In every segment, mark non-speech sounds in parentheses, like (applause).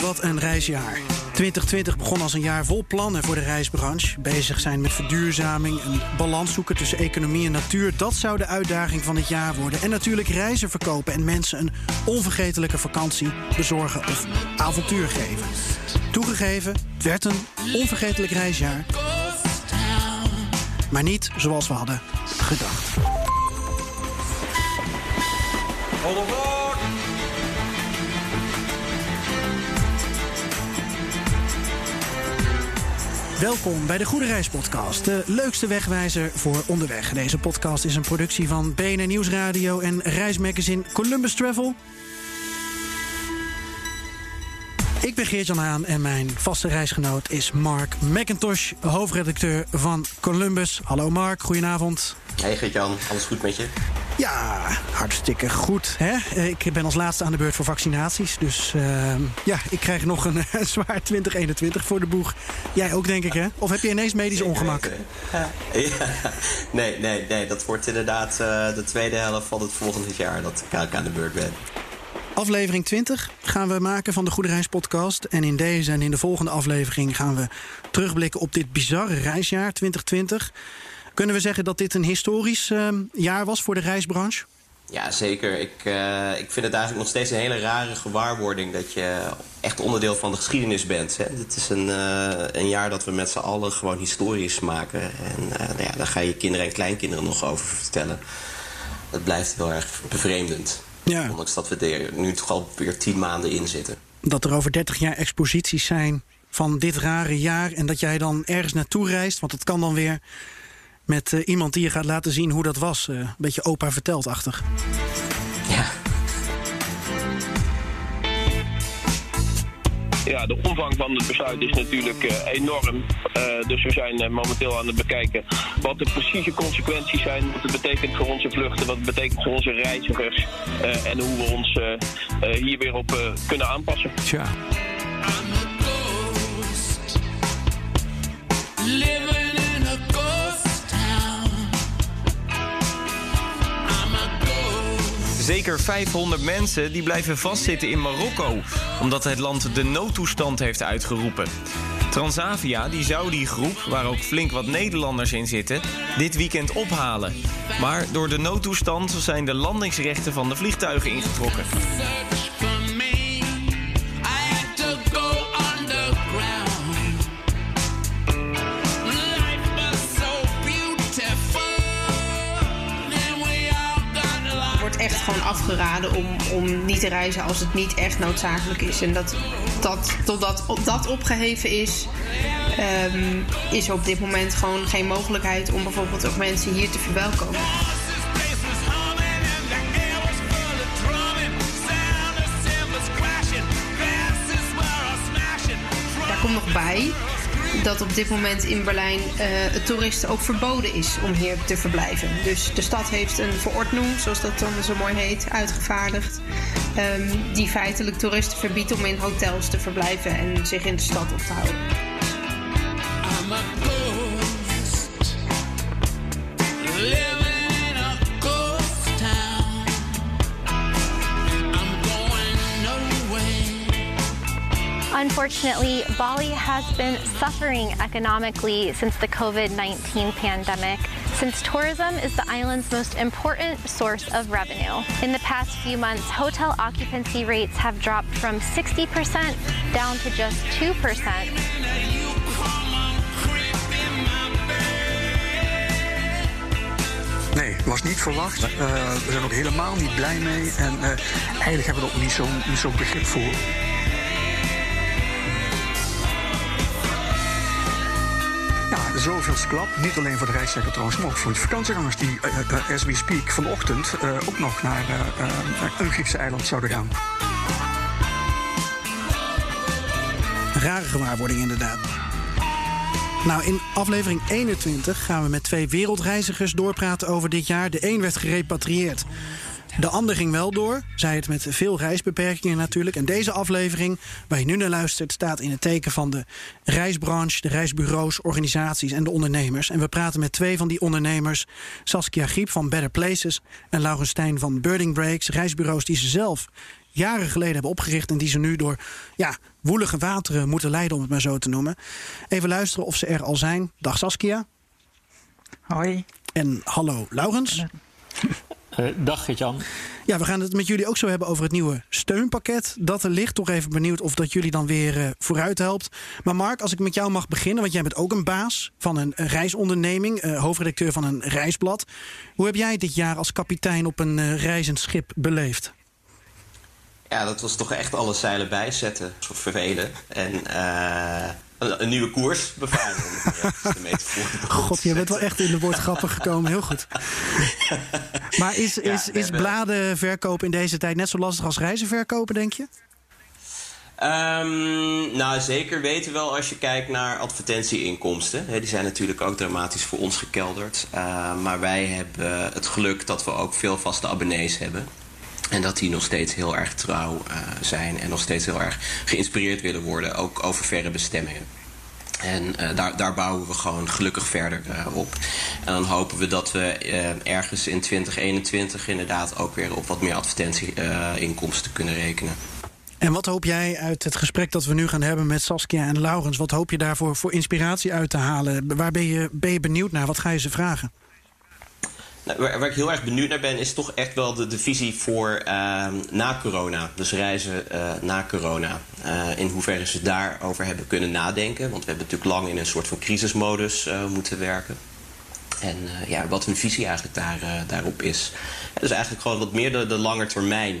Wat een reisjaar. 2020 begon als een jaar vol plannen voor de reisbranche. Bezig zijn met verduurzaming, een balans zoeken tussen economie en natuur. Dat zou de uitdaging van het jaar worden. En natuurlijk reizen verkopen en mensen een onvergetelijke vakantie bezorgen of avontuur geven. Toegegeven, het werd een onvergetelijk reisjaar. Maar niet zoals we hadden gedacht. Welkom bij de Goede Reis Podcast, de leukste wegwijzer voor onderweg. Deze podcast is een productie van BNN Nieuwsradio en reismagazine Columbus Travel. Ik ben Geert-Jan Haan en mijn vaste reisgenoot is Mark McIntosh, hoofdredacteur van Columbus. Hallo Mark, goedenavond. Hey Geert-Jan, alles goed met je? Ja, hartstikke goed. Hè? Ik ben als laatste aan de beurt voor vaccinaties. Dus uh, ja, ik krijg nog een, (laughs) zwaar 2021 voor de boeg. Jij ook, denk ik, hè? Of heb je ineens medisch ongemak? Ja. (laughs) Nee, nee, nee. Dat wordt inderdaad uh, de tweede helft van het volgende jaar dat ik aan de beurt ben. Aflevering 20 gaan we maken van de Goede Reis podcast. En in deze en in de volgende aflevering gaan we terugblikken op dit bizarre reisjaar 2020. Kunnen we zeggen dat dit een historisch uh, jaar was voor de reisbranche? Ja, zeker. Ik, uh, ik vind het eigenlijk nog steeds een hele rare gewaarwording dat je echt onderdeel van de geschiedenis bent. Hè. Het is een, uh, een jaar dat we met z'n allen gewoon historisch maken. En nou ja, daar ga je kinderen en kleinkinderen nog over vertellen. Dat blijft heel erg bevreemdend. Ja. Ondanks dat we er nu toch al weer tien maanden in zitten. Dat er over 30 jaar exposities zijn van dit rare jaar. En dat jij dan ergens naartoe reist, want het kan dan weer met uh, iemand die je gaat laten zien hoe dat was. Uh, een beetje opa verteld-achtig. Ja. Ja, de omvang van het besluit is natuurlijk uh, enorm. Uh, dus we zijn momenteel aan het bekijken wat de precieze consequenties zijn. Wat het betekent voor onze vluchten, wat het betekent voor onze reizigers. en hoe we ons hier weer op kunnen aanpassen. Tja. Zeker 500 mensen die blijven vastzitten in Marokko, omdat het land de noodtoestand heeft uitgeroepen. Transavia die zou die groep, waar ook flink wat Nederlanders in zitten, dit weekend ophalen. Maar door de noodtoestand zijn de landingsrechten van de vliegtuigen ingetrokken. Afgeraden om, om niet te reizen als het niet echt noodzakelijk is. En dat, dat totdat dat opgeheven is, um, is er op dit moment gewoon geen mogelijkheid om bijvoorbeeld ook mensen hier te verwelkomen. Daar komt nog bij dat op dit moment in Berlijn uh, het toeristen ook verboden is om hier te verblijven. Dus de stad heeft een verordening, zoals dat dan zo mooi heet, uitgevaardigd. Um, die feitelijk toeristen verbiedt om in hotels te verblijven en zich in de stad op te houden. Unfortunately, Bali has been suffering economically since the COVID 19 pandemic, since tourism is the island's most important source of revenue. In the past few months, hotel occupancy rates have dropped from 60% down to just 2%. Nee, was niet verwacht. Uh, we zijn ook helemaal niet blij mee. En uh, eigenlijk hebben we er ook niet zo'n zo begrip voor. Zoveel klap. Niet alleen voor de reiszeker trouwens, maar ook voor de vakantiegangers die, uh, as we speak, vanochtend ook nog naar een Griekse eiland zouden gaan. Rare gewaarwording inderdaad. Nou, in aflevering 21 gaan we met twee wereldreizigers doorpraten over dit jaar. De een werd gerepatrieerd De ander ging wel door, zei het met veel reisbeperkingen natuurlijk. En deze aflevering, waar je nu naar luistert, staat in het teken van de reisbranche, de reisbureaus, organisaties en de ondernemers. En we praten met twee van die ondernemers, Saskia Griep van Better Places en Laurens Stijn van Birding Breaks, reisbureaus die ze zelf jaren geleden hebben opgericht en die ze nu door ja, woelige wateren moeten leiden, om het maar zo te noemen. Even luisteren of ze er al zijn. Dag Saskia. Hoi. En hallo Laurens. (laughs) Uh, dag Gert-Jan. Ja, we gaan het met jullie ook zo hebben over het nieuwe steunpakket. Dat er ligt. Toch even benieuwd of dat jullie dan weer uh, vooruit helpt. Maar Mark, als ik met jou mag beginnen, want jij bent ook een baas van een, een reisonderneming, uh, hoofdredacteur van een reisblad. Hoe heb jij dit jaar als kapitein op een reizend schip beleefd? Ja, dat was toch echt alle zeilen bijzetten, vervelen. En een, een, nieuwe koers bevaren. (laughs) God, je bent wel echt in de woordgrappen gekomen. Heel goed. Maar is, is, ja, is bladen verkopen in deze tijd net zo lastig als reizen verkopen, denk je? Um, nou, zeker weten wel als je kijkt naar advertentieinkomsten. die zijn natuurlijk ook dramatisch voor ons gekelderd. Uh, maar wij hebben het geluk dat we ook veel vaste abonnees hebben. En dat die nog steeds heel erg trouw uh, zijn en nog steeds heel erg geïnspireerd willen worden, ook over verre bestemmingen. En uh, daar, daar, bouwen we gewoon gelukkig verder uh, op. En dan hopen we dat we ergens in 2021 inderdaad ook weer op wat meer advertentieinkomsten kunnen rekenen. En wat hoop jij uit het gesprek dat we nu gaan hebben met Saskia en Laurens? Wat hoop je daarvoor voor inspiratie uit te halen? Waar ben je, ben je benieuwd naar? Wat ga je ze vragen? Nou, waar, ik heel erg benieuwd naar ben, is toch echt wel de, visie voor uh, na corona. Dus reizen uh, na corona. Uh, in hoeverre ze daarover hebben kunnen nadenken. Want we hebben natuurlijk lang in een soort van crisismodus uh, moeten werken. En ja, wat hun visie eigenlijk daar, daarop is. Dus eigenlijk gewoon wat meer de, de langetermijn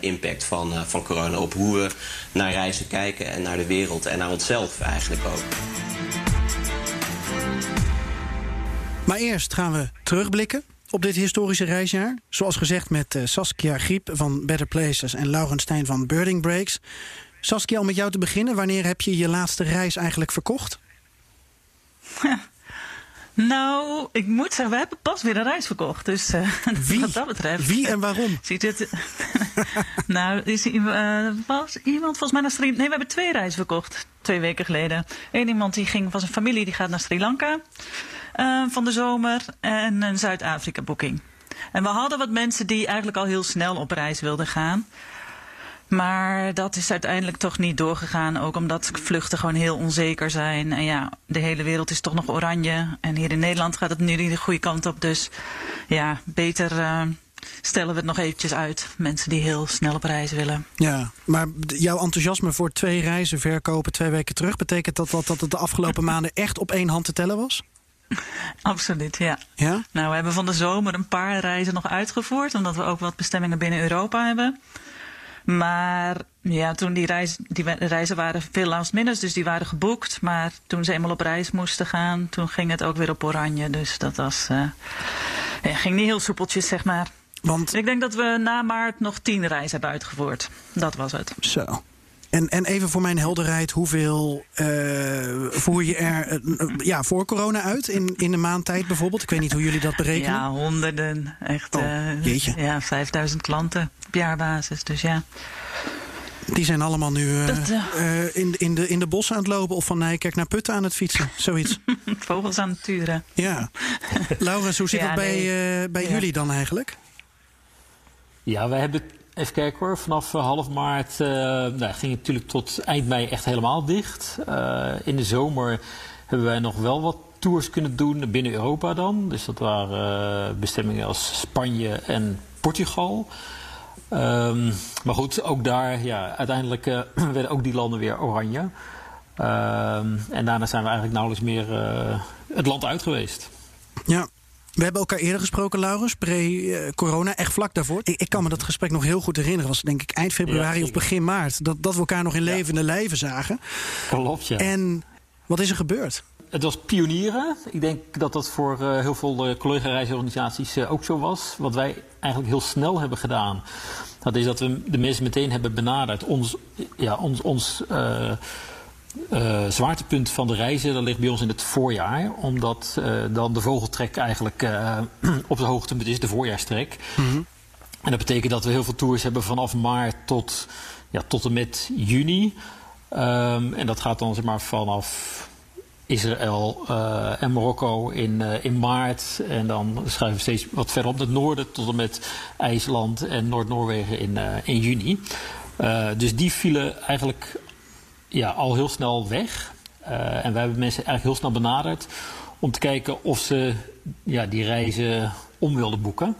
impact van, van corona op hoe we naar reizen kijken en naar de wereld en naar onszelf eigenlijk ook. Maar eerst gaan we terugblikken op dit historische reisjaar. Zoals gezegd met uh, Saskia Griep van Better Places en Laurens Stijn van Birding Breaks. Saskia, om met jou te beginnen, wanneer heb je je laatste reis eigenlijk verkocht? (laughs) Nou, ik moet zeggen, we hebben pas weer een reis verkocht. Dus uh, (laughs) Wie? wat dat betreft. Wie en waarom? (laughs) Ziet het. nou, is, uh, was iemand volgens mij naar Sri Nee, we hebben twee reizen verkocht. Twee weken geleden. Eén iemand die ging, was een familie die gaat naar Sri Lanka. Uh, van de zomer. En een Zuid-Afrika boeking. En we hadden wat mensen die eigenlijk al heel snel op reis wilden gaan. Maar dat is uiteindelijk toch niet doorgegaan. Ook omdat vluchten gewoon heel onzeker zijn. En ja, de hele wereld is toch nog oranje. En hier in Nederland gaat het nu de goede kant op. Dus ja, beter uh, stellen we het nog eventjes uit. Mensen die heel snel op reis willen. Ja, maar jouw enthousiasme voor twee reizen verkopen twee weken terug... betekent dat dat, dat het de afgelopen (clears throat) maanden echt op één hand te tellen was? (laughs) Absoluut, ja. ja. Nou, we hebben van de zomer een paar reizen nog uitgevoerd... omdat we ook wat bestemmingen binnen Europa hebben... Maar ja, toen die, reis, die reizen waren veel last minutes, dus die waren geboekt. Maar toen ze eenmaal op reis moesten gaan, toen ging het ook weer op oranje. Dus dat was, uh, ja, ging niet heel soepeltjes, zeg maar. Want... Ik denk dat we na maart nog tien reizen hebben uitgevoerd. Dat was het. Zo. En, en even voor mijn helderheid, hoeveel uh, voer je er uh, ja, voor corona uit in, in een maand tijd bijvoorbeeld? Ik weet niet hoe jullie dat berekenen. Ja, honderden. Echt. Oh, jeetje. Ja, 5000 klanten op jaarbasis. Dus ja. Die zijn allemaal nu dat, in, in, de, in de bossen aan het lopen of van Nijkerk naar Putten aan het fietsen. Zoiets. (laughs) Vogels aan het turen. Ja. (laughs) Laurens, hoe zit ja, dat bij, bij ja. jullie dan eigenlijk? Ja, wij hebben Even kijken hoor, vanaf half maart uh, nou, ging het natuurlijk tot eind mei echt helemaal dicht. Uh, in de zomer hebben wij nog wel wat tours kunnen doen binnen Europa dan. Dus dat waren bestemmingen als Spanje en Portugal. Um, maar goed, ook daar, ja, uiteindelijk (clears throat) werden ook die landen weer oranje. Um, en daarna zijn we eigenlijk nauwelijks meer het land uit geweest. Ja, we hebben elkaar eerder gesproken, Laurens, pre-corona, echt vlak daarvoor. Ik, ik, kan me dat gesprek nog heel goed herinneren. was denk ik eind februari ja, of begin maart. Dat, dat we elkaar nog in levende lijven zagen. Klopt, ja. En wat is er gebeurd? Het was pionieren. Ik denk dat dat voor uh, heel veel uh, collega-reisorganisaties uh, ook zo was. Wat wij eigenlijk heel snel hebben gedaan, dat is dat we de mensen meteen hebben benaderd. Ons, ja, ons, ons uh, zwaartepunt van de reizen dat ligt bij ons in het voorjaar. Omdat uh, dan de vogeltrek eigenlijk uh, (clears throat) op de hoogtepunt is, de voorjaarstrek. Mm -hmm. En dat betekent dat we heel veel tours hebben vanaf maart tot, ja, tot en met juni. Um, en dat gaat dan zeg maar vanaf Israël uh, en Marokko in, uh, in maart. En dan schuiven we steeds wat verder op het noorden tot en met IJsland en Noord-Noorwegen in, uh, in juni. dus die vielen eigenlijk ja, al heel snel weg. en wij hebben mensen eigenlijk heel snel benaderd om te kijken of ze ja, die reizen om wilden boeken.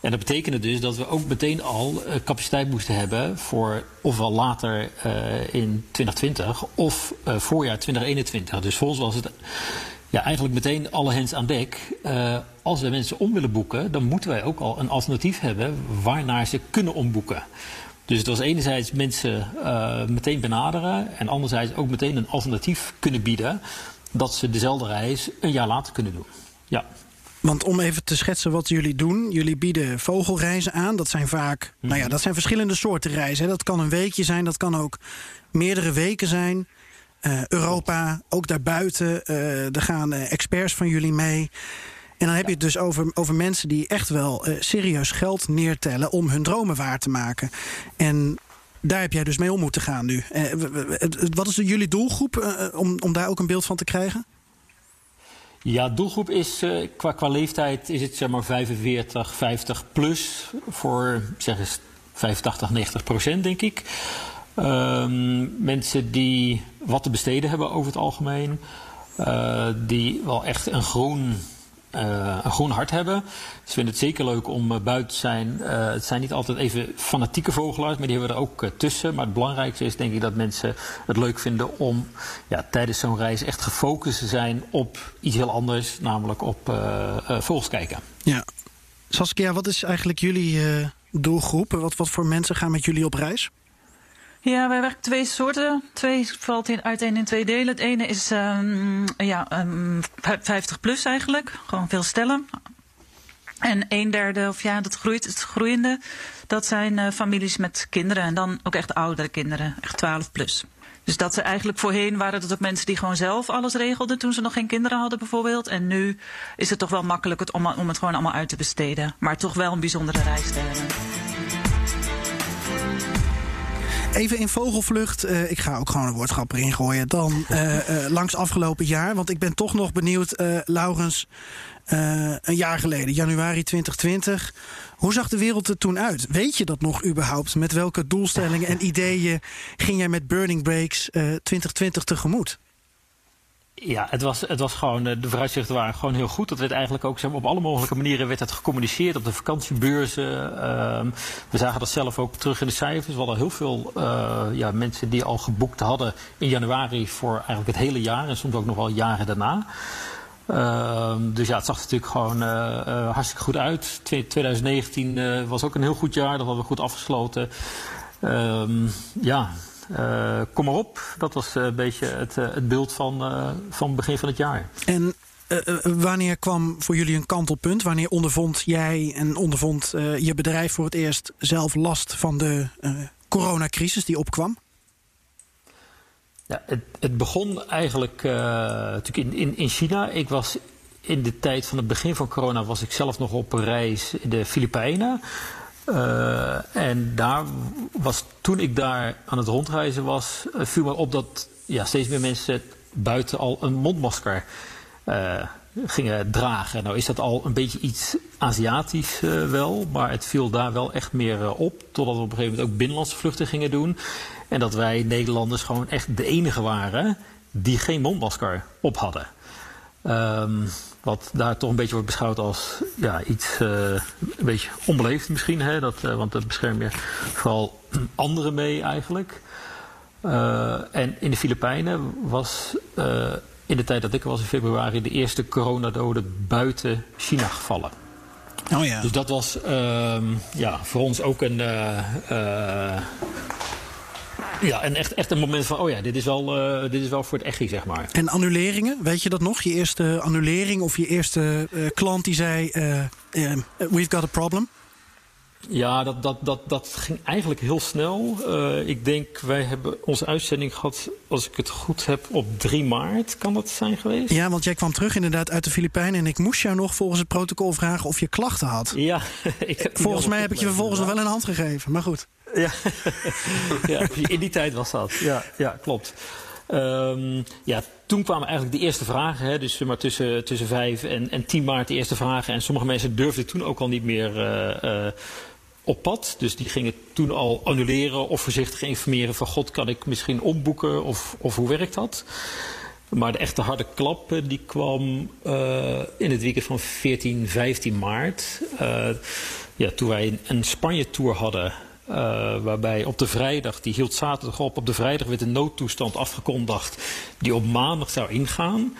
En dat betekende dus dat we ook meteen al uh, capaciteit moesten hebben voor ofwel later uh, in 2020 of voorjaar 2021. Dus voor ons was het ja, eigenlijk meteen alle hens aan dek. als we mensen om willen boeken, dan moeten wij ook al een alternatief hebben waarnaar ze kunnen omboeken. Dus het was enerzijds mensen meteen benaderen en anderzijds ook meteen een alternatief kunnen bieden dat ze dezelfde reis een jaar later kunnen doen. Ja. Want om even te schetsen wat jullie doen. Jullie bieden vogelreizen aan. Dat zijn vaak, nou ja, mhm. dat zijn verschillende soorten reizen. Dat kan een weekje zijn, dat kan ook meerdere weken zijn. Uh, Europa, ook daarbuiten. Uh, er gaan experts van jullie mee. En dan heb je het dus over, over mensen die echt wel serieus geld neertellen om hun dromen waar te maken. En daar heb jij dus mee om moeten gaan nu. wat is jullie doelgroep om, om daar ook een beeld van te krijgen? Ja, doelgroep is qua, qua leeftijd is het zeg maar 45, 50 plus voor zeg eens 85, 90 procent denk ik. Um, mensen die wat te besteden hebben over het algemeen. Die wel echt een groen uh, een groen hart hebben. Ze vinden het zeker leuk om uh, buiten te zijn. Uh, het zijn niet altijd even fanatieke vogelaars, maar die hebben we er ook tussen. Maar het belangrijkste is denk ik dat mensen het leuk vinden om ja, tijdens zo'n reis echt gefocust te zijn op iets heel anders, namelijk op vogels kijken. Ja. Saskia, wat is eigenlijk jullie doelgroep? Wat, wat voor mensen gaan met jullie op reis? Ja, wij werken twee soorten. Twee valt in, uiteen in twee delen. Het ene is um, ja, um, 50 plus eigenlijk. Gewoon veel stellen. En een derde, of ja, dat groeit, het groeiende, dat zijn uh, families met kinderen. En dan ook echt oudere kinderen, echt 12 plus. Dus dat ze eigenlijk voorheen waren dat ook mensen die gewoon zelf alles regelden toen ze nog geen kinderen hadden bijvoorbeeld. En nu is het toch wel makkelijk om, om het gewoon allemaal uit te besteden. Maar toch wel een bijzondere reis. Even in vogelvlucht, uh, ik ga ook gewoon een woordschap erin gooien. Dan uh, (laughs) uh, langs afgelopen jaar, want ik ben toch nog benieuwd, Laurens. een jaar geleden, januari 2020. Hoe zag de wereld er toen uit? Weet je dat nog überhaupt? Met welke doelstellingen en ideeën ging jij met Burning Breaks 2020 tegemoet? Ja, het was, het was gewoon, eh, de vooruitzichten waren gewoon heel goed. Dat werd eigenlijk ook zeg maar, op alle mogelijke manieren werd het gecommuniceerd op de vakantiebeurzen. Uh, we zagen dat zelf ook terug in de cijfers. We hadden heel veel uh, ja, mensen die al geboekt hadden in januari voor eigenlijk het hele jaar en soms ook nog wel jaren daarna. Uh, dus ja, het zag natuurlijk gewoon uh, hartstikke goed uit. 2019 was ook een heel goed jaar, dat hadden we goed afgesloten. Ehm, ja, uh, kom maar op. Dat was een beetje het, uh, het beeld van, van begin van het jaar. En wanneer kwam voor jullie een kantelpunt? Wanneer ondervond jij en ondervond je bedrijf voor het eerst zelf last van de coronacrisis die opkwam? Ja, het, het begon eigenlijk natuurlijk in, in, in China. Ik was in de tijd van het begin van corona was ik zelf nog op reis in de Filipijnen. Uh, en daar was, toen ik daar aan het rondreizen was, uh, viel me op dat ja, steeds meer mensen buiten al een mondmasker uh, gingen dragen. Nou is dat al een beetje iets Aziatisch wel, maar het viel daar wel echt meer op. Totdat we op een gegeven moment ook binnenlandse vluchten gingen doen. En dat wij Nederlanders gewoon echt de enige waren die geen mondmasker op hadden. Um, wat daar toch een beetje wordt beschouwd als ja, iets uh, een beetje onbeleefd misschien. Hè? Dat, uh, want dat bescherm je vooral anderen mee eigenlijk. Uh, en in de Filipijnen was in de tijd dat ik er was in februari de eerste coronadode buiten China gevallen. Oh ja. Dus dat was ehm, ja, voor ons ook een ja, en echt, echt een moment van, oh ja, dit is wel, uh, dit is wel voor het echi, zeg maar. En annuleringen, weet je dat nog? Je eerste annulering of je eerste uh, klant die zei, uh, we've got a problem? Ja, dat, dat, dat, dat ging eigenlijk heel snel. Uh, ik denk, wij hebben onze uitzending gehad, als ik het goed heb, op 3 maart. Kan dat zijn geweest? Ja, want jij kwam terug inderdaad uit de Filipijnen. En ik moest jou nog volgens het protocol vragen of je klachten had. Ja, (laughs) ik heb volgens mij heb ik je vervolgens nog wel een hand gegeven. Maar goed. Ja. (laughs) ja, in die tijd was dat. Ja, ja klopt. Um, ja, toen kwamen eigenlijk de eerste vragen. Hè, dus maar tussen, tussen 5 en, en 10 maart de eerste vragen. En sommige mensen durfden toen ook al niet meer uh, uh, Dus die gingen toen al annuleren of voorzichtig informeren van... God, kan ik misschien omboeken of, of hoe werkt dat? Maar de echte harde klap die kwam uh, in het weekend van 14, 15 maart. ja, toen wij een Spanje-tour hadden... Waarbij op de vrijdag, die hield zaterdag op, op de vrijdag werd een noodtoestand afgekondigd die op maandag zou ingaan.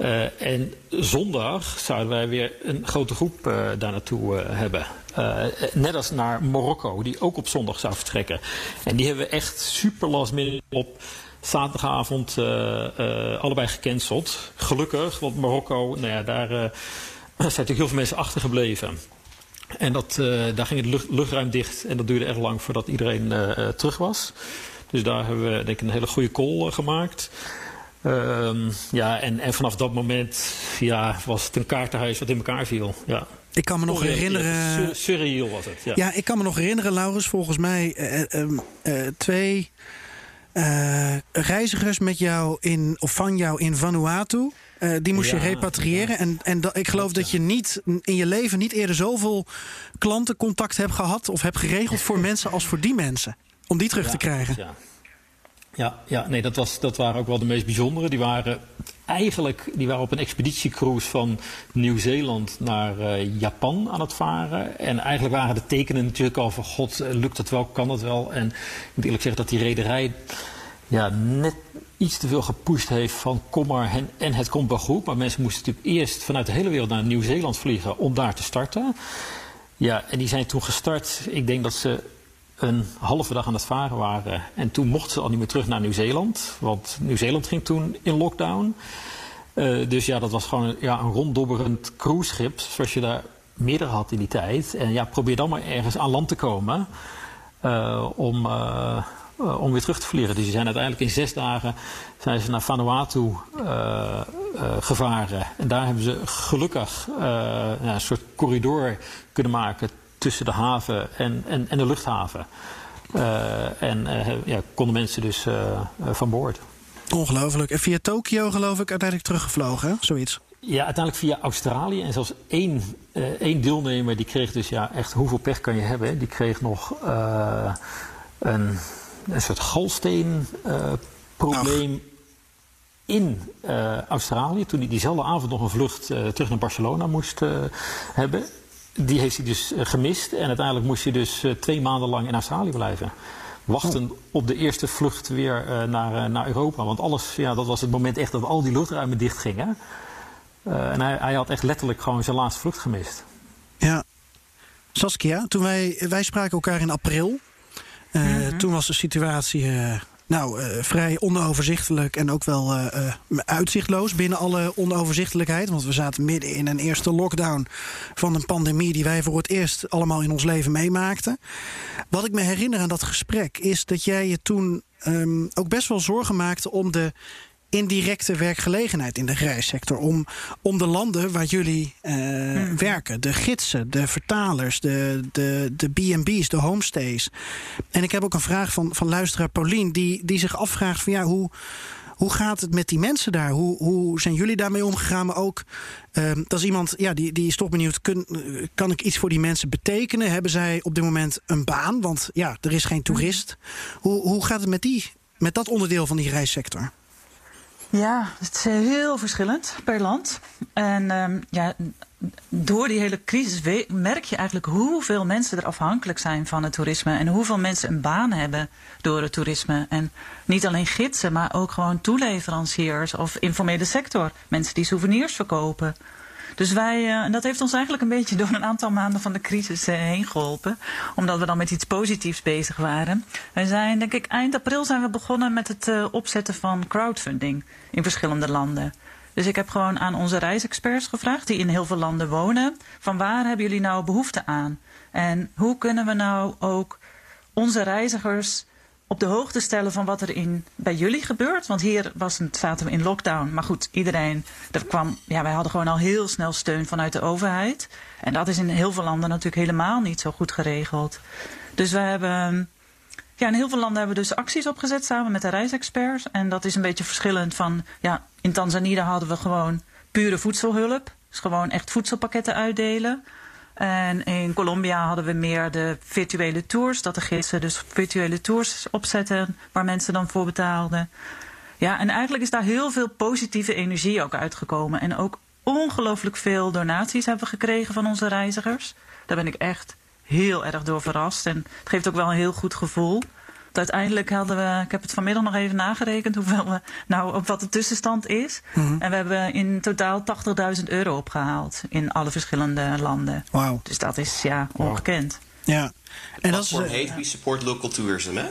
Uh, en zondag zouden wij weer een grote groep uh, daar naartoe hebben. net als naar Marokko, die ook op zondag zou vertrekken. En die hebben we echt super last minute op zaterdagavond allebei gecanceld. Gelukkig, want Marokko, nou ja, daar (clears throat) zijn natuurlijk heel veel mensen achtergebleven. En dat, daar ging het lucht, luchtruim dicht en dat duurde echt lang voordat iedereen terug was. Dus daar hebben we denk ik een hele goede call gemaakt. Ehm, ja, en, en vanaf dat moment ja, was het een kaartenhuis wat in elkaar viel. Ja. Ik kan me nog herinneren. Surreal was het. Ja. ja, ik kan me nog herinneren, Laurens, volgens mij twee reizigers met jou in, of van jou in Vanuatu. Uh, die moest ja, je repatriëren. Ja. En, en ik geloof dat je niet in je leven niet eerder zoveel klantencontact hebt gehad of hebt geregeld voor (laughs) mensen als voor die mensen. Om die terug ja, te krijgen. Ja, ja, ja nee, dat, was, dat waren ook wel de meest bijzondere. Die waren eigenlijk die waren op een expeditiecruise van Nieuw-Zeeland naar uh, Japan aan het varen. En eigenlijk waren de tekenen natuurlijk al van god, lukt dat wel, kan dat wel. En ik moet eerlijk zeggen dat die rederij ja, net iets te veel gepusht heeft van kom maar en, en het komt wel goed. Maar mensen moesten natuurlijk eerst vanuit de hele wereld naar Nieuw-Zeeland vliegen om daar te starten. Ja, en die zijn toen gestart. Ik denk dat ze een halve dag aan het varen waren. En toen mochten ze al niet meer terug naar Nieuw-Zeeland. Want Nieuw-Zeeland ging toen in lockdown. Uh, dus ja, dat was gewoon ja, een ronddobberend cruiseschip. Zoals je daar meerdere had in die tijd. En ja, probeer dan maar ergens aan land te komen. Uh, om, uh, om weer terug te vliegen. Dus die zijn uiteindelijk in zes dagen zijn ze naar Vanuatu gevaren. En daar hebben ze gelukkig een soort corridor kunnen maken tussen de haven en, en, en de luchthaven. en ja, konden mensen dus van boord. Ongelooflijk. En via Tokio geloof ik uiteindelijk teruggevlogen, hè? zoiets. Ja, uiteindelijk via Australië. En zelfs één, één deelnemer die kreeg dus ja, echt hoeveel pech kan je hebben. Die kreeg nog een een soort galsteenprobleem in uh, Australië. Toen hij diezelfde avond nog een vlucht uh, terug naar Barcelona moest hebben. Die heeft hij dus gemist. En uiteindelijk moest hij dus twee maanden lang in Australië blijven. Wachten op de eerste vlucht weer naar, naar Europa. Want alles, ja, dat was het moment echt dat al die luchtruimen dicht gingen. en hij, hij had echt letterlijk gewoon zijn laatste vlucht gemist. Ja. Saskia, toen wij, wij spraken elkaar in april. Uh, mm -hmm. Toen was de situatie uh, nou, uh, vrij onoverzichtelijk en ook wel uitzichtloos binnen alle onoverzichtelijkheid. Want we zaten midden in een eerste lockdown van een pandemie die wij voor het eerst allemaal in ons leven meemaakten. Wat ik me herinner aan dat gesprek is dat jij je toen um, ook best wel zorgen maakte om de indirecte werkgelegenheid in de reissector. Om, om de landen waar jullie uh, hmm. werken. De gidsen, de vertalers, de, de, de B&B's, de homestays. En ik heb ook een vraag van, van luisteraar Paulien... die, die zich afvraagt van ja, hoe... Hoe gaat het met die mensen daar? Hoe, hoe zijn jullie daarmee omgegaan? Maar ook, uh, dat is iemand ja, die, die is toch benieuwd: kun, kan ik iets voor die mensen betekenen? Hebben zij op dit moment een baan? Want ja, er is geen toerist. Hoe, hoe gaat het met, die, met dat onderdeel van die reissector? Ja, het is heel verschillend per land. En um, ja, door die hele crisis merk je eigenlijk hoeveel mensen er afhankelijk zijn van het toerisme. En hoeveel mensen een baan hebben door het toerisme. En niet alleen gidsen, maar ook gewoon toeleveranciers of informele sector. Mensen die souvenirs verkopen. Dus wij, uh, en dat heeft ons eigenlijk een beetje door een aantal maanden van de crisis uh, heen geholpen. Omdat we dan met iets positiefs bezig waren. Wij zijn, denk ik, eind april zijn we begonnen met het uh, opzetten van crowdfunding in verschillende landen. Dus ik heb gewoon aan onze reisexperts gevraagd, die in heel veel landen wonen, van waar hebben jullie nou behoefte aan? En hoe kunnen we nou ook onze reizigers op de hoogte stellen van wat er in, bij jullie gebeurt. Want hier was het, zaten we in lockdown. Maar goed, iedereen. Er kwam, ja, wij hadden gewoon al heel snel steun vanuit de overheid. En dat is in heel veel landen natuurlijk helemaal niet zo goed geregeld. Dus we hebben. Ja, in heel veel landen hebben we dus acties opgezet samen met de reisexperts. En dat is een beetje verschillend van. Ja, in Tanzania hadden we gewoon pure voedselhulp. Dus gewoon echt voedselpakketten uitdelen. En in Colombia hadden we meer de virtuele tours. Dat de gidsen dus virtuele tours opzetten waar mensen dan voor betaalden. Ja, en eigenlijk is daar heel veel positieve energie ook uitgekomen. En ook ongelooflijk veel donaties hebben we gekregen van onze reizigers. Daar ben ik echt heel erg door verrast. En het geeft ook wel een heel goed gevoel uiteindelijk hadden we, ik heb het vanmiddag nog even nagerekend, hoeveel we, nou, op wat de tussenstand is. Mhm. En we hebben in totaal 80.000 euro opgehaald in alle verschillende landen. Wauw. Dus dat is ja ongekend. Ja. En dat is, heet We Support Local Tourism, hè?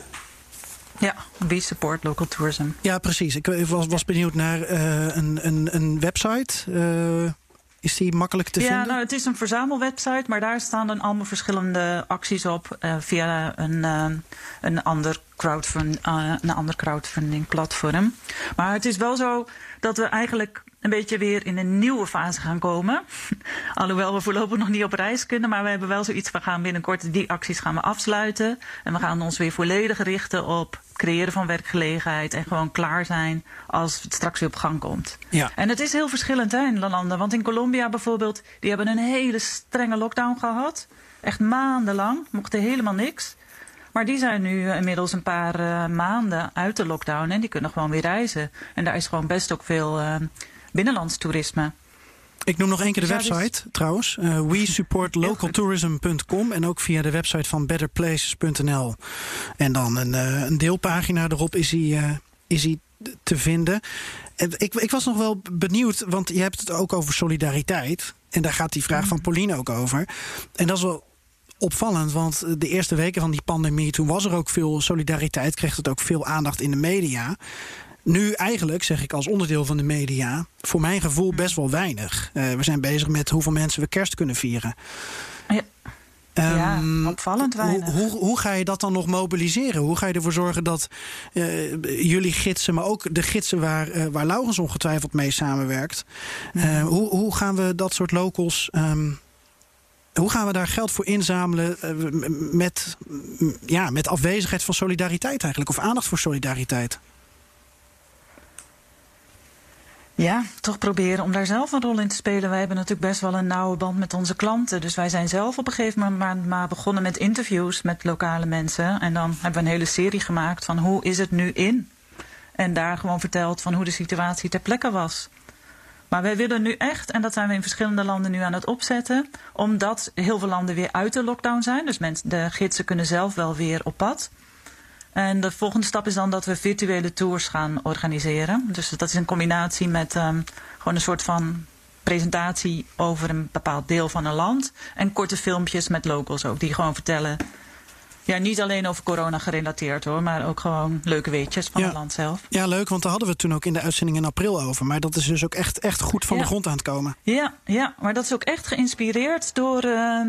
Ja, We Support Local Tourism. Ja, precies. Ik was, was benieuwd naar uh, een, een, een website. Uh, is die makkelijk te ja, vinden? Ja, nou, het is een verzamelwebsite, maar daar staan dan allemaal verschillende acties op uh, via een, uh, een, ander crowdfund, uh, een ander crowdfunding platform. Maar het is wel zo dat we eigenlijk een beetje weer in een nieuwe fase gaan komen. (laughs) Alhoewel we voorlopig nog niet op reis kunnen, maar we hebben wel zoiets. We gaan binnenkort die acties gaan we afsluiten. En we gaan ons weer volledig richten op creëren van werkgelegenheid en gewoon klaar zijn als het straks weer op gang komt. Ja. En het is heel verschillend hè, in de landen. Want in Colombia bijvoorbeeld, die hebben een hele strenge lockdown gehad. Echt maandenlang, mochten helemaal niks. Maar die zijn nu inmiddels een paar uh, maanden uit de lockdown en die kunnen gewoon weer reizen. En daar is gewoon best ook veel uh, binnenlands toerisme. Ik noem nog één keer de website trouwens. Uh, we supportlocaltourism.com en ook via de website van betterplaces.nl. En dan een, uh, een deelpagina erop is hij, uh, is hij te vinden. Ik, ik was nog wel benieuwd, want je hebt het ook over solidariteit. En daar gaat die vraag van Pauline ook over. En dat is wel opvallend, want de eerste weken van die pandemie, toen was er ook veel solidariteit, kreeg het ook veel aandacht in de media. Nu eigenlijk, zeg ik als onderdeel van de media, voor mijn gevoel best wel weinig. Uh, we zijn bezig met hoeveel mensen we kerst kunnen vieren. Ja. Um, ja, opvallend weinig. Hoe, hoe, hoe, ga je dat dan nog mobiliseren? Hoe ga je ervoor zorgen dat uh, jullie gidsen, maar ook de gidsen waar, uh, waar Laurens ongetwijfeld mee samenwerkt, uh, hoe, hoe gaan we dat soort locals. Um, hoe gaan we daar geld voor inzamelen met, ja, met afwezigheid van solidariteit eigenlijk? Of aandacht voor solidariteit? Ja, toch proberen om daar zelf een rol in te spelen. Wij hebben natuurlijk best wel een nauwe band met onze klanten. Dus wij zijn zelf op een gegeven moment maar begonnen met interviews met lokale mensen. En dan hebben we een hele serie gemaakt van hoe is het nu in? En daar gewoon verteld van hoe de situatie ter plekke was. Maar wij willen nu echt, en dat zijn we in verschillende landen nu aan het opzetten, omdat heel veel landen weer uit de lockdown zijn. Dus mensen, de gidsen kunnen zelf wel weer op pad. En de volgende stap is dan dat we virtuele tours gaan organiseren. Dus dat is een combinatie met um, gewoon een soort van presentatie over een bepaald deel van een land. En korte filmpjes met locals ook, die gewoon vertellen. Ja, niet alleen over corona gerelateerd hoor, maar ook gewoon leuke weetjes van ja. het land zelf. Ja, leuk, want daar hadden we het toen ook in de uitzending in april over. Maar dat is dus ook echt, echt goed van ja. de grond aan het komen. Ja, ja, maar dat is ook echt geïnspireerd door, uh,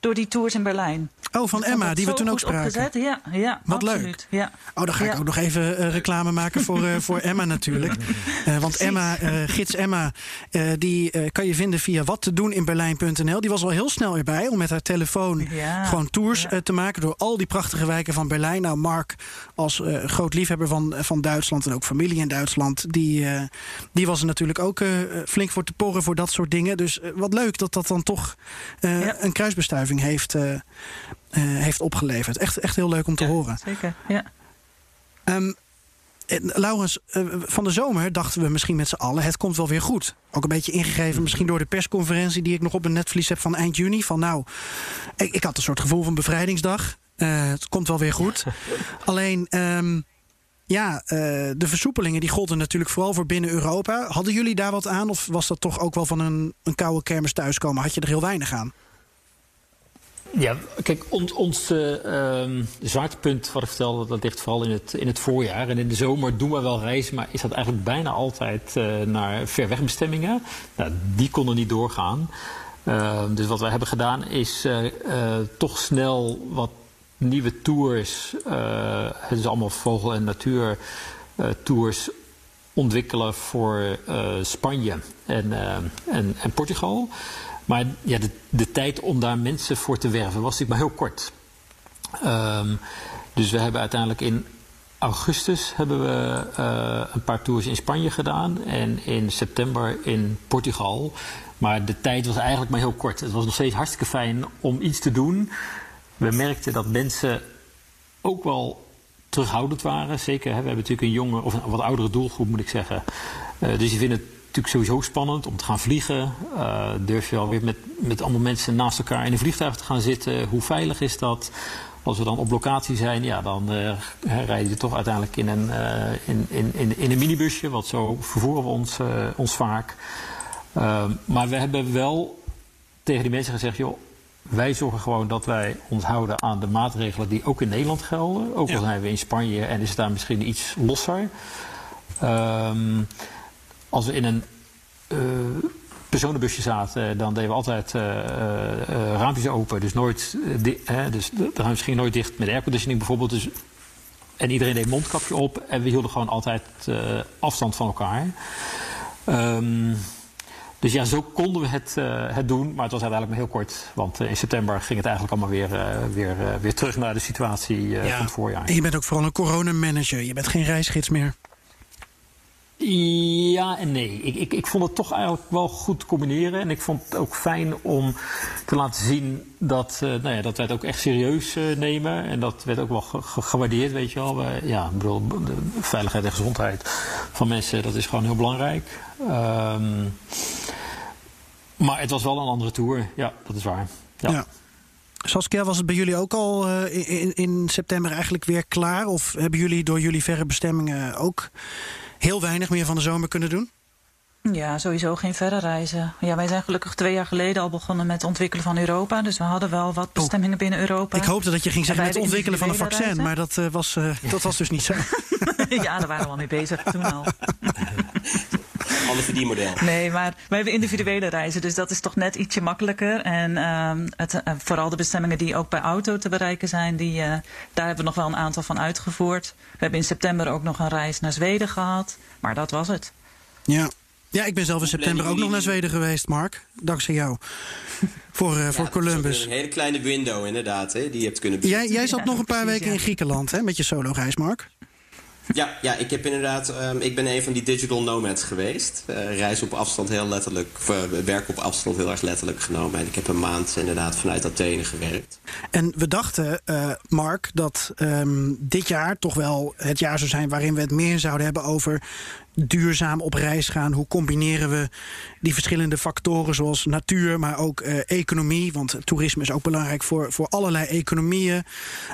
door die tours in Berlijn. Oh, van Emma, die we toen ook spraken. Opgezet. Ja, ja, Wat absoluut. leuk. Ja. Oh, dan ga ik Ja. ook nog even uh, reclame maken voor, uh, voor Emma natuurlijk. (laughs) Uh, want Emma, gids Emma, die kan je vinden via wattedoeninberlijn.nl. Die was al heel snel erbij om met haar telefoon Ja. gewoon tours te maken door al die prachtige wijken van Berlijn. Nou, Mark als groot liefhebber van, van Duitsland en ook familie in Duitsland, die, die was er natuurlijk ook flink voor te porren voor dat soort dingen. Dus wat leuk dat dat dan toch een kruisbestuiving heeft, eh, eh, heeft opgeleverd. Echt, echt heel leuk om te horen. Zeker, ja. Eh, Laurens, eh, van de zomer dachten we misschien met z'n allen... het komt wel weer goed. Ook een beetje ingegeven misschien door de persconferentie... die ik nog op een netvlies heb van eind juni. Van nou, ik, ik had een soort gevoel van bevrijdingsdag. Eh, het komt wel weer goed. (laughs) Alleen... ehm, ja, eh, de versoepelingen die golden natuurlijk vooral voor binnen Europa. Hadden jullie daar wat aan? Of was dat toch ook wel van een, een koude kermis thuiskomen? Had je er heel weinig aan? Ja, kijk, ons, ons uh, zwaartepunt, wat ik vertelde, dat ligt vooral in het, in het voorjaar. En in de zomer doen we wel reizen, maar is dat eigenlijk bijna altijd uh, naar verwegbestemmingen. Nou, die konden niet doorgaan. Uh, dus wat wij hebben gedaan is uh, toch snel wat nieuwe tours. het is allemaal vogel- en natuurtours ontwikkelen voor Spanje en, en, en Portugal. Maar ja, de, de, tijd om daar mensen voor te werven was natuurlijk maar heel kort. Um, dus we hebben uiteindelijk in augustus hebben we uh, een paar tours in Spanje gedaan. En in september in Portugal. Maar de tijd was eigenlijk maar heel kort. Het was nog steeds hartstikke fijn om iets te doen. We merkten dat mensen ook wel terughoudend waren. Zeker, hè, we hebben natuurlijk een jonge of een wat oudere doelgroep moet ik zeggen. Uh, dus die vinden het natuurlijk sowieso spannend om te gaan vliegen. Uh, durf je alweer met, met allemaal mensen naast elkaar in een vliegtuig te gaan zitten? Hoe veilig is dat? Als we dan op locatie zijn, ja, dan uh, rijden je toch uiteindelijk in een, uh, in, in, in, een minibusje. Want zo vervoeren we ons, ons vaak. Ehm, maar we hebben wel tegen die mensen gezegd, joh, wij zorgen gewoon dat wij ons houden aan de maatregelen die ook in Nederland gelden. Ook al ja. zijn we in Spanje en is het daar misschien iets losser. Um, als we in een uh, personenbusje zaten, dan deden we altijd uh, uh, raampjes open. Dus, nooit, dus de raam ging nooit dicht met airconditioning bijvoorbeeld. Dus, en iedereen deed mondkapje op en we hielden gewoon altijd afstand van elkaar. Um, dus ja, zo konden we het, het doen, maar het was uiteindelijk maar heel kort. Want in september ging het eigenlijk allemaal weer, weer, weer terug naar de situatie ja. van het voorjaar. En je bent ook vooral een coronamanager, je bent geen reisgids meer. Ja en nee. Ik, ik, ik vond het toch eigenlijk wel goed combineren. En ik vond het ook fijn om te laten zien dat, uh, nou ja, dat wij het ook echt serieus uh, nemen. En dat werd ook wel ge gewaardeerd, weet je wel. We, ja, ik bedoel, de veiligheid en gezondheid van mensen, dat is gewoon heel belangrijk. Um, maar het was wel een andere tour. Ja, dat is waar. Ja. Saskia, was het bij jullie ook al uh, in, in september eigenlijk weer klaar? Of hebben jullie door jullie verre bestemmingen ook heel weinig meer van de zomer kunnen doen? Ja, sowieso geen verre reizen. Ja, wij zijn gelukkig twee jaar geleden al begonnen met het ontwikkelen van Europa. Dus we hadden wel wat bestemmingen oh. binnen Europa. Ik hoopte dat je ging zeggen met het ontwikkelen van een vaccin. Reizen. Maar dat, uh, was, uh, dat was dus niet zo. (laughs) ja, daar waren we al mee bezig toen al. (laughs) Ander verdienmodel. Nee, maar wij hebben individuele reizen. Dus dat is toch net ietsje makkelijker. En uh, het, uh, vooral de bestemmingen die ook bij auto te bereiken zijn. Die, uh, daar hebben we nog wel een aantal van uitgevoerd. We hebben in september ook nog een reis naar Zweden gehad. Maar dat was het. Ja. Ja, ik ben zelf in september ook nog naar Zweden geweest, Mark. Dankzij jou. voor, uh, ja, voor Columbus. Een hele kleine window, inderdaad, hè, die je hebt kunnen jij, jij zat nog een paar weken in Griekenland, hè, met je solo-reis, Mark. Ja, ja, ik heb inderdaad. Um, ik ben een van die digital nomads geweest. Uh, reis op afstand heel letterlijk. Uh, werk op afstand heel erg letterlijk genomen. En ik heb een maand inderdaad vanuit Athene gewerkt. En we dachten, uh, Mark, dat um, dit jaar toch wel het jaar zou zijn waarin we het meer zouden hebben over duurzaam op reis gaan? Hoe combineren we die verschillende factoren zoals natuur, maar ook uh, economie? Want toerisme is ook belangrijk voor, voor allerlei economieën.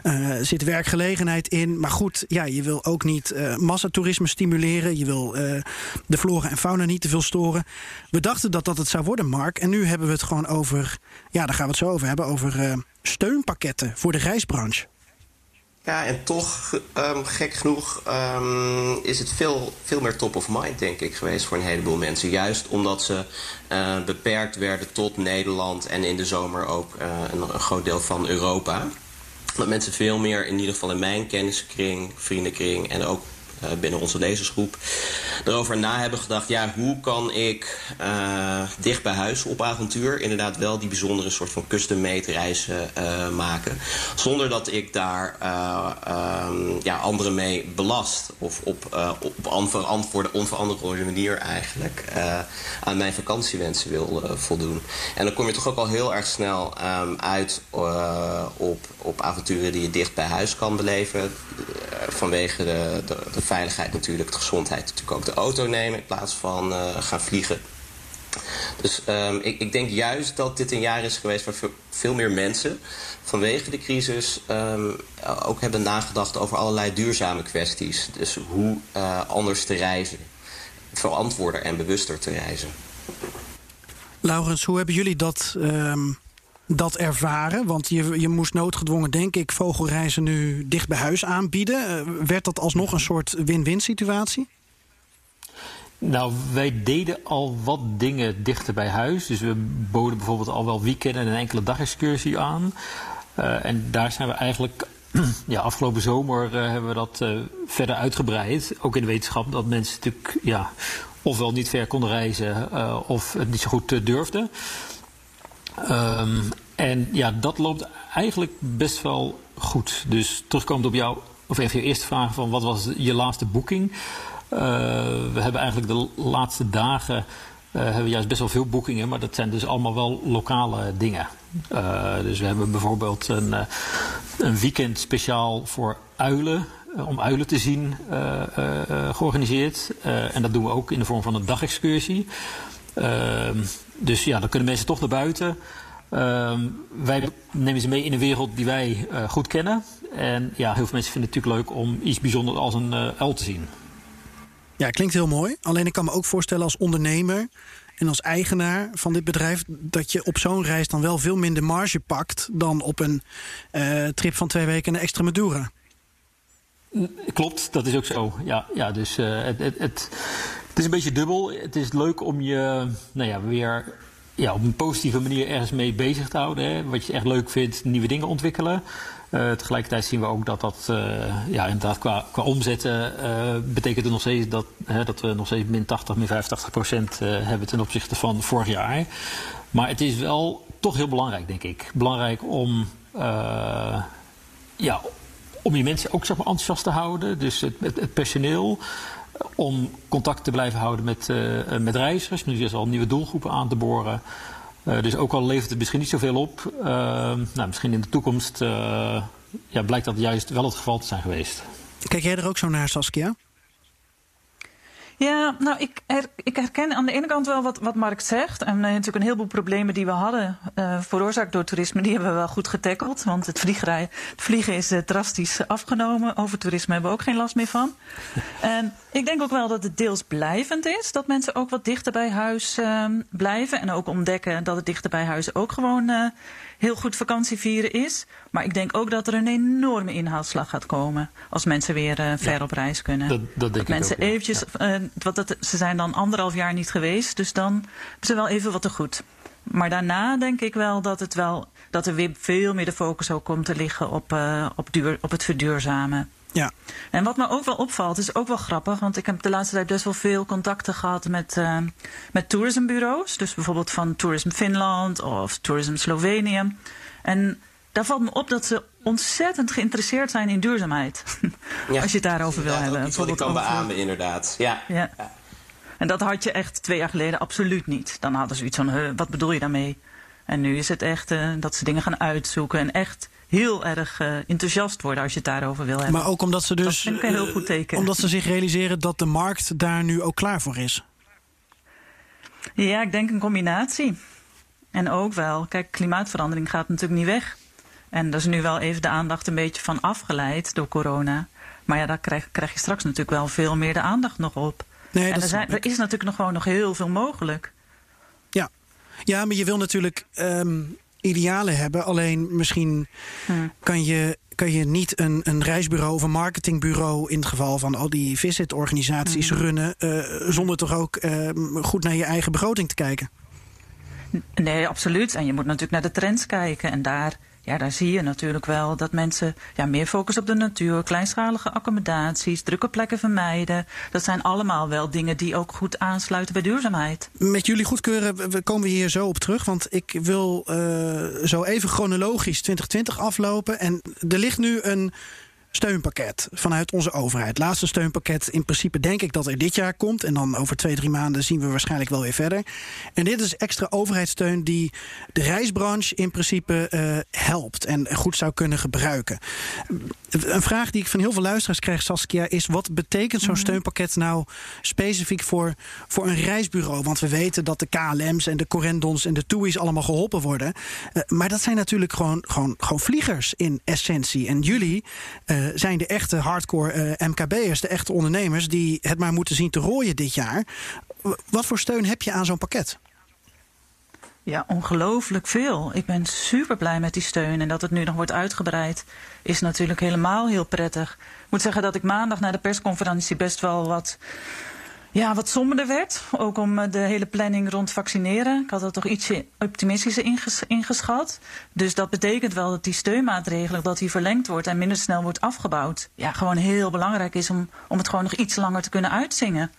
Uh, zit werkgelegenheid in. Maar goed, ja, je wil ook niet uh, massatoerisme stimuleren. Je wil de flora en fauna niet te veel storen. We dachten dat dat het zou worden, Mark. En nu hebben we het gewoon over, ja, daar gaan we het zo over hebben, over steunpakketten voor de reisbranche. Ja, en toch, um, gek genoeg, um, is het veel, veel meer top of mind, denk ik, geweest voor een heleboel mensen. Juist omdat ze uh, beperkt werden tot Nederland en in de zomer ook uh, een, een, groot deel van Europa. Dat mensen veel meer, in ieder geval in mijn kenniskring, vriendenkring en ook binnen onze lezersgroep erover na hebben gedacht... ja, hoe kan ik uh, dicht bij huis op avontuur... inderdaad wel die bijzondere soort van custom-made reizen uh, maken... zonder dat ik daar um, ja, anderen mee belast... of op, op onverantwoorde, manier eigenlijk... aan mijn vakantiewensen wil voldoen. En dan kom je toch ook al heel erg snel um, uit op, op avonturen... die je dicht bij huis kan beleven... vanwege de, de, de veiligheid natuurlijk, de gezondheid natuurlijk ook de auto nemen in plaats van uh, gaan vliegen. Dus um, ik, ik, denk juist dat dit een jaar is geweest waar veel, meer mensen vanwege de crisis um, ook hebben nagedacht over allerlei duurzame kwesties. Dus hoe uh, anders te reizen, verantwoorder en bewuster te reizen. Laurens, hoe hebben jullie dat um, dat ervaren? Want je, je moest noodgedwongen, denk ik, vogelreizen nu dicht bij huis aanbieden. Uh, werd dat alsnog een soort win-win situatie? Nou, wij deden al wat dingen dichter bij huis. Dus we boden bijvoorbeeld al wel weekenden en een enkele dagexcursie aan. Uh, en daar zijn we eigenlijk (clears throat) ja, afgelopen zomer uh, hebben we dat verder uitgebreid. Ook in de wetenschap dat mensen natuurlijk ja, ofwel niet ver konden reizen of het niet zo goed durfden. Um, en ja, dat loopt eigenlijk best wel goed. Dus terugkomend op jou, of even je eerste vraag van wat was je laatste boeking? we hebben eigenlijk de laatste dagen uh, hebben we juist best wel veel boekingen, maar dat zijn dus allemaal wel lokale dingen. Uh, dus we hebben bijvoorbeeld een, een weekend speciaal voor uilen, om uilen te zien, georganiseerd. en dat doen we ook in de vorm van een dagexcursie. Ehm, dus ja, dan kunnen mensen toch naar buiten. Ehm, wij nemen ze mee in een wereld die wij goed kennen. En ja, heel veel mensen vinden het natuurlijk leuk om iets bijzonders als een uil te zien. Ja, klinkt heel mooi. Alleen ik kan me ook voorstellen als ondernemer en als eigenaar van dit bedrijf dat je op zo'n reis dan wel veel minder marge pakt dan op een uh, trip van twee weken naar Extremadura. Klopt, dat is ook zo. Ja, ja dus het, het, het, het, is een beetje dubbel. Het is leuk om je nou ja, weer ja, op een positieve manier ergens mee bezig te houden. Hè. Wat je echt leuk vindt, nieuwe dingen ontwikkelen. Uh, tegelijkertijd zien we ook dat dat uh, ja, inderdaad qua, qua omzetten uh, betekent nog steeds dat, dat we nog steeds min 80, min 85 procent hebben ten opzichte van vorig jaar. Maar het is wel toch heel belangrijk, denk ik. Belangrijk om, ja, om je mensen ook zeg maar, enthousiast te houden. Dus het personeel. Om contact te blijven houden met, met reizigers. Nu is al nieuwe doelgroepen aan te boren. Uh, dus ook al levert het misschien niet zoveel op, uh, nou, misschien in de toekomst ja, blijkt dat juist wel het geval te zijn geweest. Kijk jij er ook zo naar, Saskia? Ja, nou, ik, her, ik, herken aan de ene kant wel wat, wat Mark zegt. En uh, natuurlijk een heleboel problemen die we hadden, uh, veroorzaakt door toerisme, die hebben we wel goed getackeld. Want het, vliegerij, het vliegen is uh, drastisch afgenomen. Over toerisme hebben we ook geen last meer van. (laughs) en ik denk ook wel dat het deels blijvend is. Dat mensen ook wat dichter bij huis blijven. En ook ontdekken dat het dichter bij huis ook gewoon heel goed vakantie vieren is. Maar ik denk ook dat er een enorme inhaalslag gaat komen. Als mensen weer uh, ver ja, op reis kunnen. Dat, dat denk mensen ik ook, eventjes, ja. uh, wat dat, ze zijn dan anderhalf jaar niet geweest. Dus dan hebben ze wel even wat te goed. Maar daarna denk ik wel dat, het wel, dat er weer veel meer de focus ook komt te liggen op, uh, op, duur, op het verduurzamen. Ja. En wat me ook wel opvalt, is ook wel grappig, want ik heb de laatste tijd best wel veel contacten gehad met, uh, met tourismbureaus. Dus bijvoorbeeld van Tourism Finland of Tourism Slovenië. En daar valt me op dat ze ontzettend geïnteresseerd zijn in duurzaamheid. Ja. Als je het daarover wil hebben. Wat ik kan beamen, inderdaad. Ja. ja. ja. En dat had je echt twee jaar geleden absoluut niet. Dan hadden ze iets van, wat bedoel je daarmee? En nu is het echt uh, dat ze dingen gaan uitzoeken en echt heel erg uh, enthousiast worden als je het daarover wil hebben. Maar ook omdat ze dus. Dat heel goed teken. Omdat ze zich realiseren dat de markt daar nu ook klaar voor is. Ja, ik denk een combinatie. En ook wel, kijk, klimaatverandering gaat natuurlijk niet weg. En daar is nu wel even de aandacht een beetje van afgeleid door corona. Maar ja, daar krijg, krijg je straks natuurlijk wel veel meer de aandacht nog op. Nee, en er, zijn, er is natuurlijk nog gewoon nog heel veel mogelijk. Ja, ja maar je wil natuurlijk um, idealen hebben. Alleen misschien hmm. kan je kan je niet een, een reisbureau of een marketingbureau... in het geval van al die visitorganisaties mm. runnen... Uh, zonder toch ook uh, goed naar je eigen begroting te kijken? Nee, absoluut. En je moet natuurlijk naar de trends kijken. En daar, ja, daar zie je natuurlijk wel dat mensen ja, meer focus op de natuur... kleinschalige accommodaties, drukke plekken vermijden. Dat zijn allemaal wel dingen die ook goed aansluiten bij duurzaamheid. Met jullie goedkeuren komen we hier zo op terug. Want ik wil uh, zo even chronologisch 2020 aflopen. En er ligt nu een steunpakket vanuit onze overheid. Laatste steunpakket. In principe denk ik dat er dit jaar komt. En dan over twee, drie maanden zien we waarschijnlijk wel weer verder. En dit is extra overheidssteun die de reisbranche in principe uh, helpt. En goed zou kunnen gebruiken. Een vraag die ik van heel veel luisteraars krijg, Saskia, is: wat betekent zo'n -hmm. steunpakket nou specifiek voor, voor een reisbureau? Want we weten dat de KLM's en de Corendons en de TUI's allemaal geholpen worden. Uh, maar dat zijn natuurlijk gewoon, gewoon, gewoon vliegers in essentie. En jullie uh, zijn de echte hardcore uh, MKB'ers, de echte ondernemers die het maar moeten zien te rooien dit jaar. Wat voor steun heb je aan zo'n pakket? Ja, ongelooflijk veel. Ik ben super blij met die steun. En dat het nu nog wordt uitgebreid, is natuurlijk helemaal heel prettig. Ik moet zeggen dat ik maandag na de persconferentie best wel wat, ja, wat somberder werd. Ook om eh, de hele planning rond vaccineren. Ik had dat toch ietsje optimistischer inges ingeschat. Dus dat betekent wel dat die steunmaatregelen dat die verlengd wordt en minder snel wordt afgebouwd. Ja, gewoon heel belangrijk is om, om het gewoon nog iets langer te kunnen uitzingen.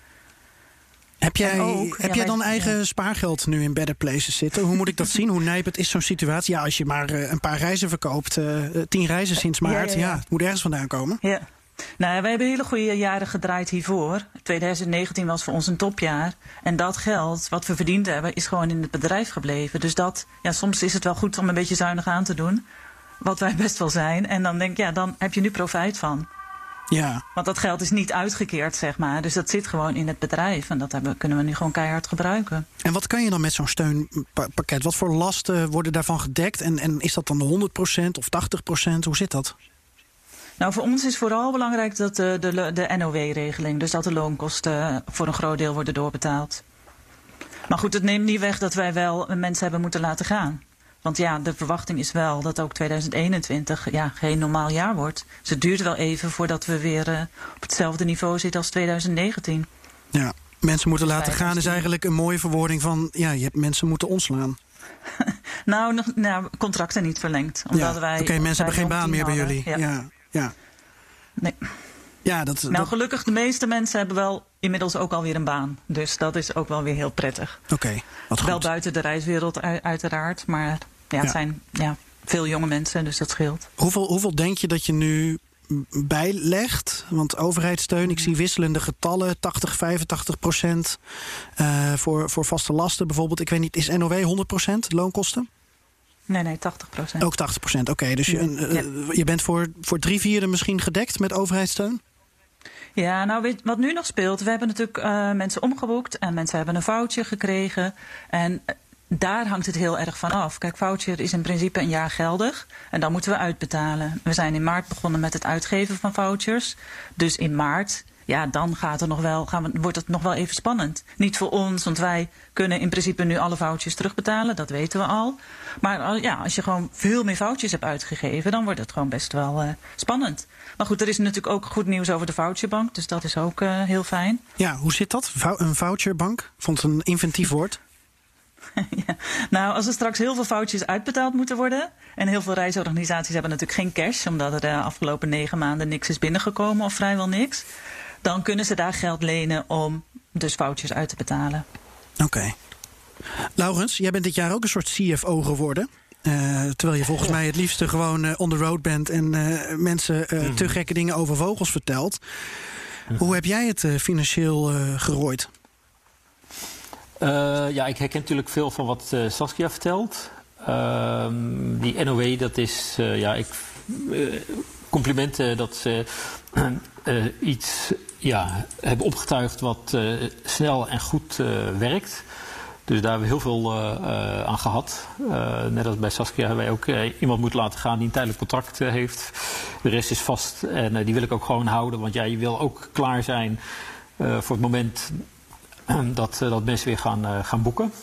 Heb jij, ook, heb ja, jij wij- dan eigen spaargeld nu in Better Places zitten? Hoe moet ik dat zien? Hoe nijpend is zo'n situatie? Ja, als je maar eh, een paar reizen verkoopt, eh, eh, tien reizen sinds maart, ja, het moet ergens vandaan komen. Ja. Nou, wij hebben hele goede jaren gedraaid hiervoor. 2019 was voor ons een topjaar. En dat geld wat we verdiend hebben, is gewoon in het bedrijf gebleven. Dus dat, ja, soms is het wel goed om een beetje zuinig aan te doen. Wat wij best wel zijn. En dan denk ik, ja, dan heb je nu profijt van. Ja, Want dat geld is niet uitgekeerd, zeg maar. Dus dat zit gewoon in het bedrijf. En dat hebben, kunnen we nu gewoon keihard gebruiken. en wat kan je dan met zo'n steunpakket? Wat voor lasten worden daarvan gedekt? En, en is dat dan de 100% of 80%? Hoe zit dat? Nou, voor ons is vooral belangrijk dat de, de, de NOW-regeling, dus dat de loonkosten voor een groot deel worden doorbetaald. Maar goed, het neemt niet weg dat wij wel mensen hebben moeten laten gaan. Want ja, de verwachting is wel dat ook 2021 ja, geen normaal jaar wordt. Dus het duurt wel even voordat we weer eh, op hetzelfde niveau zitten als 2019. Ja, mensen moeten laten gaan is eigenlijk een mooie verwoording van... ja, je hebt mensen moeten ontslaan. (laughs) Nou, nog, nou contracten niet verlengd. Omdat ja. wij, Oké, mensen hebben geen baan meer bij jullie. Ja. Ja, ja. Nee. ja dat, Nou, dat- gelukkig, de meeste mensen hebben wel inmiddels ook alweer een baan. Dus dat is ook wel weer heel prettig. Oké, wat Wel buiten de reiswereld uiteraard. Maar ja, het Ja. zijn ja, veel jonge mensen, dus dat scheelt. Hoeveel, hoeveel denk je dat je nu bijlegt? Want overheidssteun, ik zie wisselende getallen. 80, 85 procent eh, voor, voor vaste lasten bijvoorbeeld. Ik weet niet, is NOW 100 procent loonkosten? Nee, nee, 80 procent. Ook 80 procent, oké. dus je, eh, Ja. je bent voor, voor drie vierde misschien gedekt met overheidssteun? Ja, nou wat nu nog speelt, we hebben natuurlijk eh, mensen omgeboekt en mensen hebben een foutje gekregen. En daar hangt het heel erg van af. Kijk, voucher is in principe een jaar geldig en dan moeten we uitbetalen. We zijn in maart begonnen met het uitgeven van vouchers. Dus in maart, ja, dan gaat er nog wel, gaan wordt het nog wel even spannend. Niet voor ons, want wij kunnen in principe nu alle vouchers terugbetalen, dat weten we al. Maar eh, ja, als je gewoon veel meer foutjes hebt uitgegeven, dan wordt het gewoon best wel eh, spannend. Maar goed, er is natuurlijk ook goed nieuws over de voucherbank, dus dat is ook eh, heel fijn. Ja, hoe zit dat? Een voucherbank? Vond het een inventief woord. (laughs) ja. Nou, als er straks heel veel foutjes uitbetaald moeten worden. En heel veel reisorganisaties hebben natuurlijk geen cash, omdat er de afgelopen negen maanden niks is binnengekomen of vrijwel niks. Dan kunnen ze daar geld lenen om dus foutjes uit te betalen. Oké. Laurens, jij bent dit jaar ook een soort CFO geworden. Eh, terwijl je volgens mij het liefste gewoon eh, on the road bent en eh, mensen eh, te gekke dingen over vogels vertelt. Hoe heb jij het eh, financieel eh, gerooid? Eh, ja, ik herken natuurlijk veel van wat eh, Saskia vertelt. Ehm, die NOW, dat is, eh, ja, ik, complimenten dat ze (clears throat) iets ja, hebben opgetuigd wat snel en goed werkt. Dus daar hebben we heel veel aan gehad. Eh, net als bij Saskia hebben wij ook iemand moeten laten gaan die een tijdelijk contract heeft. De rest is vast en die wil ik ook gewoon houden. Want ja, je wil ook klaar zijn voor het moment (clears throat) dat, eh, dat mensen weer gaan, eh, gaan boeken.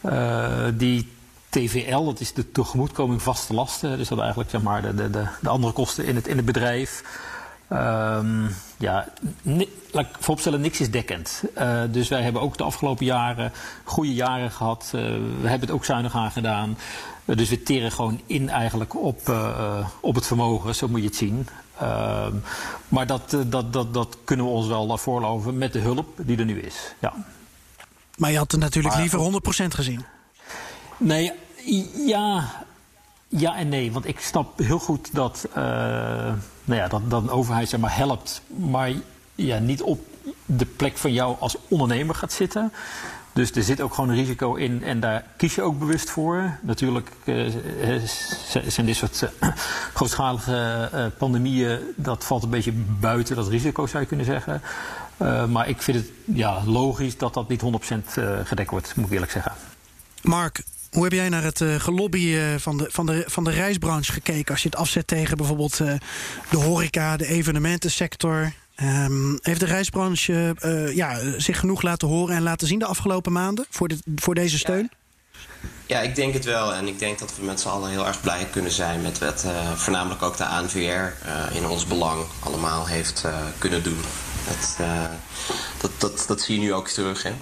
Eh, die TVL, dat is de tegemoetkoming vaste lasten. Dus dat eigenlijk zeg maar, de, de, de, de andere kosten in het, in het bedrijf. Ehm, ja, laat vooropstellen, niks is dekkend. Dus wij hebben ook de afgelopen jaren goede jaren gehad. Eh, we hebben het ook zuinig aangedaan. Uh, dus we teren gewoon in eigenlijk op, op het vermogen, zo moet je het zien. Ehm, maar dat, eh, dat, dat, dat kunnen we ons wel voorloven met de hulp die er nu is. Ja. Maar je had het natuurlijk Maar- liever 100% gezien. Nee, ja, ja en nee. Want ik snap heel goed dat, eh, nou ja, dat, dat een overheid zeg maar, helpt, maar ja, niet op de plek van jou als ondernemer gaat zitten. Dus er zit ook gewoon een risico in en daar kies je ook bewust voor. Natuurlijk eh, zijn dit soort eh, (clears throat) grootschalige eh, pandemieën, dat valt een beetje buiten dat risico zou je kunnen zeggen. Maar ik vind het ja, logisch dat dat niet 100% eh, gedekt wordt, moet ik eerlijk zeggen. Mark, hoe heb jij naar het gelobby van, de, van, de, van de reisbranche gekeken? Als je het afzet tegen bijvoorbeeld de horeca, de evenementensector. Ehm, heeft de reisbranche eh, ja, zich genoeg laten horen en laten zien de afgelopen maanden voor, dit, voor deze steun? Ja, ik denk het wel. En ik denk dat we met z'n allen heel erg blij kunnen zijn met wat uh, voornamelijk ook de ANVR uh, in ons belang allemaal heeft kunnen doen. Dat, dat, dat, dat zie je nu ook terug. Hè?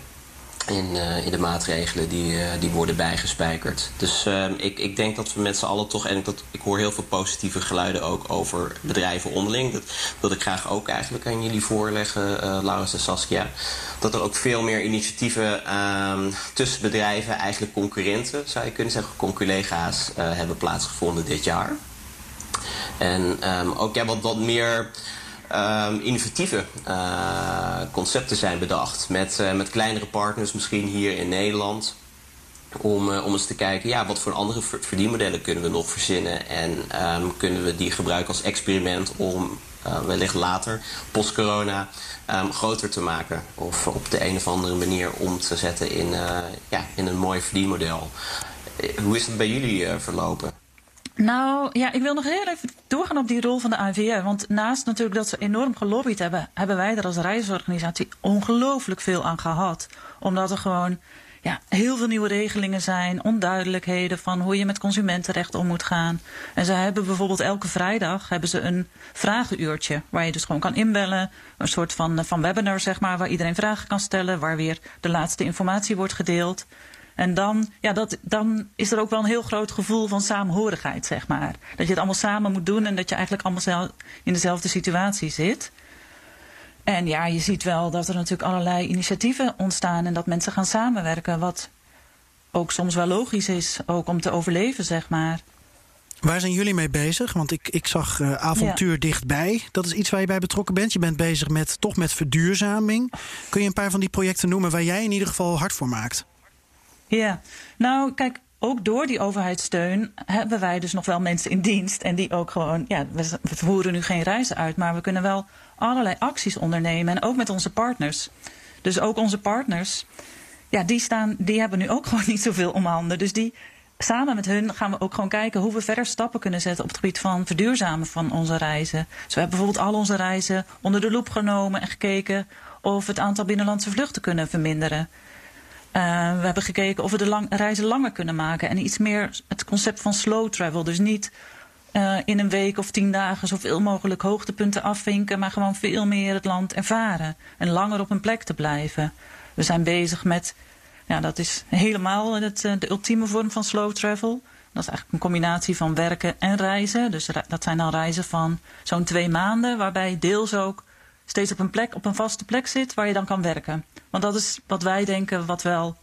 In, uh, in de maatregelen die, uh, die worden bijgespijkerd. Dus uh, ik, ik denk dat we met z'n allen toch... en dat, ik hoor heel veel positieve geluiden ook over bedrijven onderling. Dat wil ik graag ook eigenlijk aan jullie voorleggen, Laurens en Saskia. Dat er ook veel meer initiatieven ehm, tussen bedrijven... eigenlijk concurrenten, zou je kunnen zeggen, conculega's... hebben plaatsgevonden dit jaar. En um, ook ja, wat, wat meer um, innovatieve uh, concepten zijn bedacht. Met, uh, met kleinere partners misschien hier in Nederland. Om, uh, om eens te kijken, ja, wat voor andere verdienmodellen kunnen we nog verzinnen. En um, kunnen we die gebruiken als experiment om wellicht later, post-corona, um, groter te maken. Of op de een of andere manier om te zetten in, ja, in een mooi verdienmodel. Hoe is dat bij jullie verlopen? Nou ja, ik wil nog heel even doorgaan op die rol van de ANVR. Want naast natuurlijk dat ze enorm gelobbyd hebben, hebben wij er als reisorganisatie ongelooflijk veel aan gehad. Omdat er gewoon ja, heel veel nieuwe regelingen zijn, onduidelijkheden van hoe je met consumentenrecht om moet gaan. En ze hebben bijvoorbeeld elke vrijdag hebben ze een vragenuurtje waar je dus gewoon kan inbellen. Een soort van, van webinar, zeg maar, waar iedereen vragen kan stellen, waar weer de laatste informatie wordt gedeeld. En dan, ja, dat, dan is er ook wel een heel groot gevoel van saamhorigheid, zeg maar. Dat je het allemaal samen moet doen en dat je eigenlijk allemaal in dezelfde situatie zit. En ja, je ziet wel dat er natuurlijk allerlei initiatieven ontstaan en dat mensen gaan samenwerken. Wat ook soms wel logisch is, ook om te overleven, zeg maar. Waar zijn jullie mee bezig? Want ik, ik zag uh, avontuur ja. dichtbij. Dat is iets waar je bij betrokken bent. Je bent bezig met toch met verduurzaming. Kun je een paar van die projecten noemen waar jij in ieder geval hard voor maakt? Ja, nou kijk, ook door die overheidssteun hebben wij dus nog wel mensen in dienst. En die ook gewoon, ja, we, voeren nu geen reizen uit, maar we kunnen wel allerlei acties ondernemen. En ook met onze partners. Dus ook onze partners, ja, die, staan, die hebben nu ook (laughs) gewoon niet zoveel om handen. Dus die, samen met hun gaan we ook gewoon kijken hoe we verder stappen kunnen zetten op het gebied van verduurzamen van onze reizen. Dus we hebben bijvoorbeeld al onze reizen onder de loep genomen en gekeken of we het aantal binnenlandse vluchten kunnen verminderen. Uh, we hebben gekeken of we de reizen langer kunnen maken. En iets meer het concept van slow travel. Dus niet uh, in een week of tien dagen zoveel mogelijk hoogtepunten afvinken. Maar gewoon veel meer het land ervaren. En langer op een plek te blijven. We zijn bezig met, ja, dat is helemaal het, de ultieme vorm van slow travel. Dat is eigenlijk een combinatie van werken en reizen. Dus dat zijn dan reizen van zo'n twee maanden. Waarbij deels ook steeds op een plek, op een vaste plek zit waar je dan kan werken. Want dat is wat wij denken, wat wel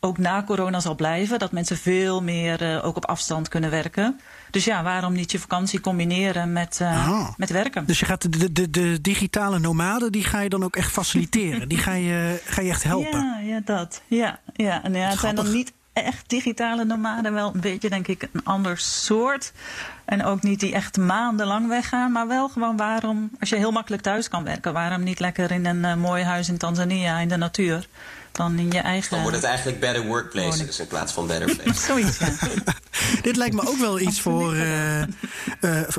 ook na corona zal blijven. Dat mensen veel meer uh, ook op afstand kunnen werken. Dus ja, waarom niet je vakantie combineren met, uh, met werken? Dus je gaat de, de, de digitale nomaden, die ga je dan ook echt faciliteren? die ga je, ga je echt helpen? Ja, ja dat. Ja, ja. En ja, het zijn dan niet echt digitale nomaden. Wel een beetje, denk ik, een ander soort. En ook niet die echt maandenlang weggaan. Maar wel gewoon waarom, als je heel makkelijk thuis kan werken, waarom niet lekker in een uh, mooi huis in Tanzania in de natuur? Dan in je eigen. Dan wordt het eigenlijk better workplaces in plaats van better (laughs) places. Zoiets, ja. (laughs) Dit lijkt me ook wel iets voor, uh, uh,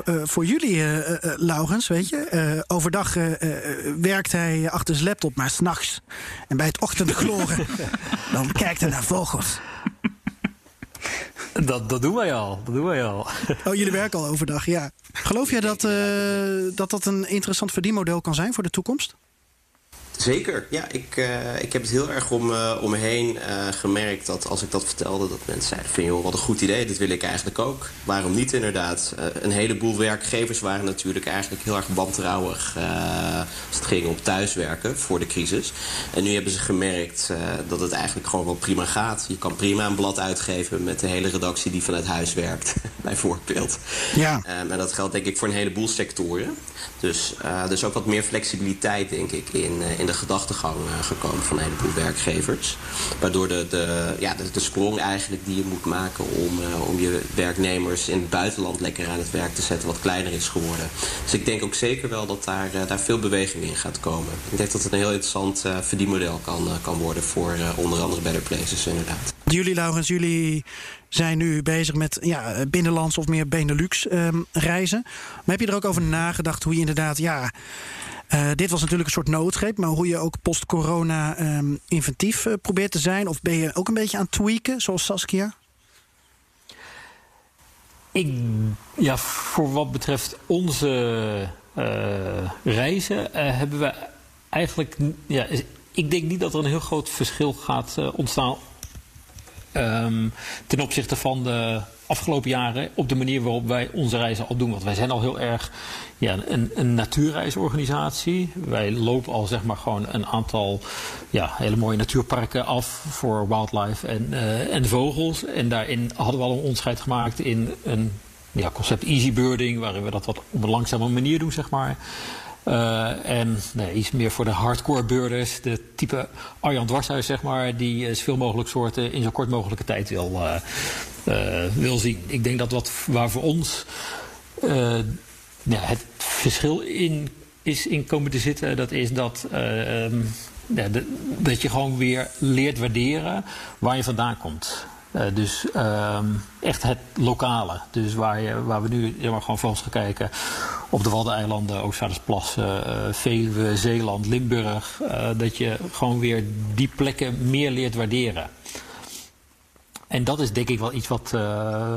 voor jullie, Laurens. Weet je, overdag werkt hij achter zijn laptop, maar s'nachts. En bij het ochtendgloren, (laughs) dan kijkt hij naar vogels. Dat, dat doen wij al. Dat doen wij al. (laughs) Oh, jullie werken al overdag, ja. Geloof jij dat, uh, dat dat een interessant verdienmodel kan zijn voor de toekomst? Zeker, ja. Ik, uh, ik heb het heel erg om, uh, om me heen uh, gemerkt dat als ik dat vertelde... dat mensen zeiden van, joh, wat een goed idee, dat wil ik eigenlijk ook. Waarom niet inderdaad? een heleboel werkgevers waren natuurlijk eigenlijk heel erg wantrouwig... als het ging om thuiswerken voor de crisis. En nu hebben ze gemerkt dat het eigenlijk gewoon wel prima gaat. Je kan prima een blad uitgeven met de hele redactie die vanuit huis werkt, (laughs) bijvoorbeeld. Ja. Um, en dat geldt denk ik voor een heleboel sectoren. Dus, dus ook wat meer flexibiliteit, denk ik, in, in de gedachtegang uh, gekomen van een heleboel werkgevers. Waardoor de, de, ja, de, sprong eigenlijk die je moet maken om, uh, om je werknemers in het buitenland lekker aan het werk te zetten wat kleiner is geworden. Dus ik denk ook zeker wel dat daar, uh, daar veel beweging in gaat komen. Ik denk dat het een heel interessant verdienmodel kan, kan worden voor onder andere Better Places inderdaad. Jullie, Laurens, jullie zijn nu bezig met ja, binnenlands of meer Benelux um, reizen. Maar heb je er ook over nagedacht hoe je inderdaad ja, uh, dit was natuurlijk een soort noodgreep, maar hoe je ook post-corona ehm, inventief probeert te zijn, of ben je ook een beetje aan het tweaken, zoals Saskia? Ik, ja, voor wat betreft onze reizen hebben we eigenlijk. Ja, ik denk niet dat er een heel groot verschil gaat ontstaan um, ten opzichte van de afgelopen jaren op de manier waarop wij onze reizen al doen. Want wij zijn al heel erg ja, een, een natuurreisorganisatie. Wij lopen al zeg maar gewoon een aantal ja, hele mooie natuurparken af voor wildlife en, uh, en vogels. En daarin hadden we al een onderscheid gemaakt in een ja, concept easy birding, waarin we dat wat op een langzame manier doen, zeg maar. Uh, en iets meer voor de hardcore beurders. De type Arjan Dwarshuis, zeg maar. Die zoveel mogelijk soorten in zo kort mogelijke tijd wil, uh, wil zien. Ik denk dat wat waar voor ons ja, het verschil in is in komen te zitten. Dat is dat, um, ja, dat je gewoon weer leert waarderen waar je vandaan komt. Uh, dus uh, echt het lokale. Dus waar, je, waar we nu helemaal gewoon voor ons gaan kijken. Op de Waddeneilanden, Oostvaardersplassen, uh, Veluwe, Zeeland, Limburg. Uh, dat je gewoon weer die plekken meer leert waarderen. En dat is denk ik wel iets wat,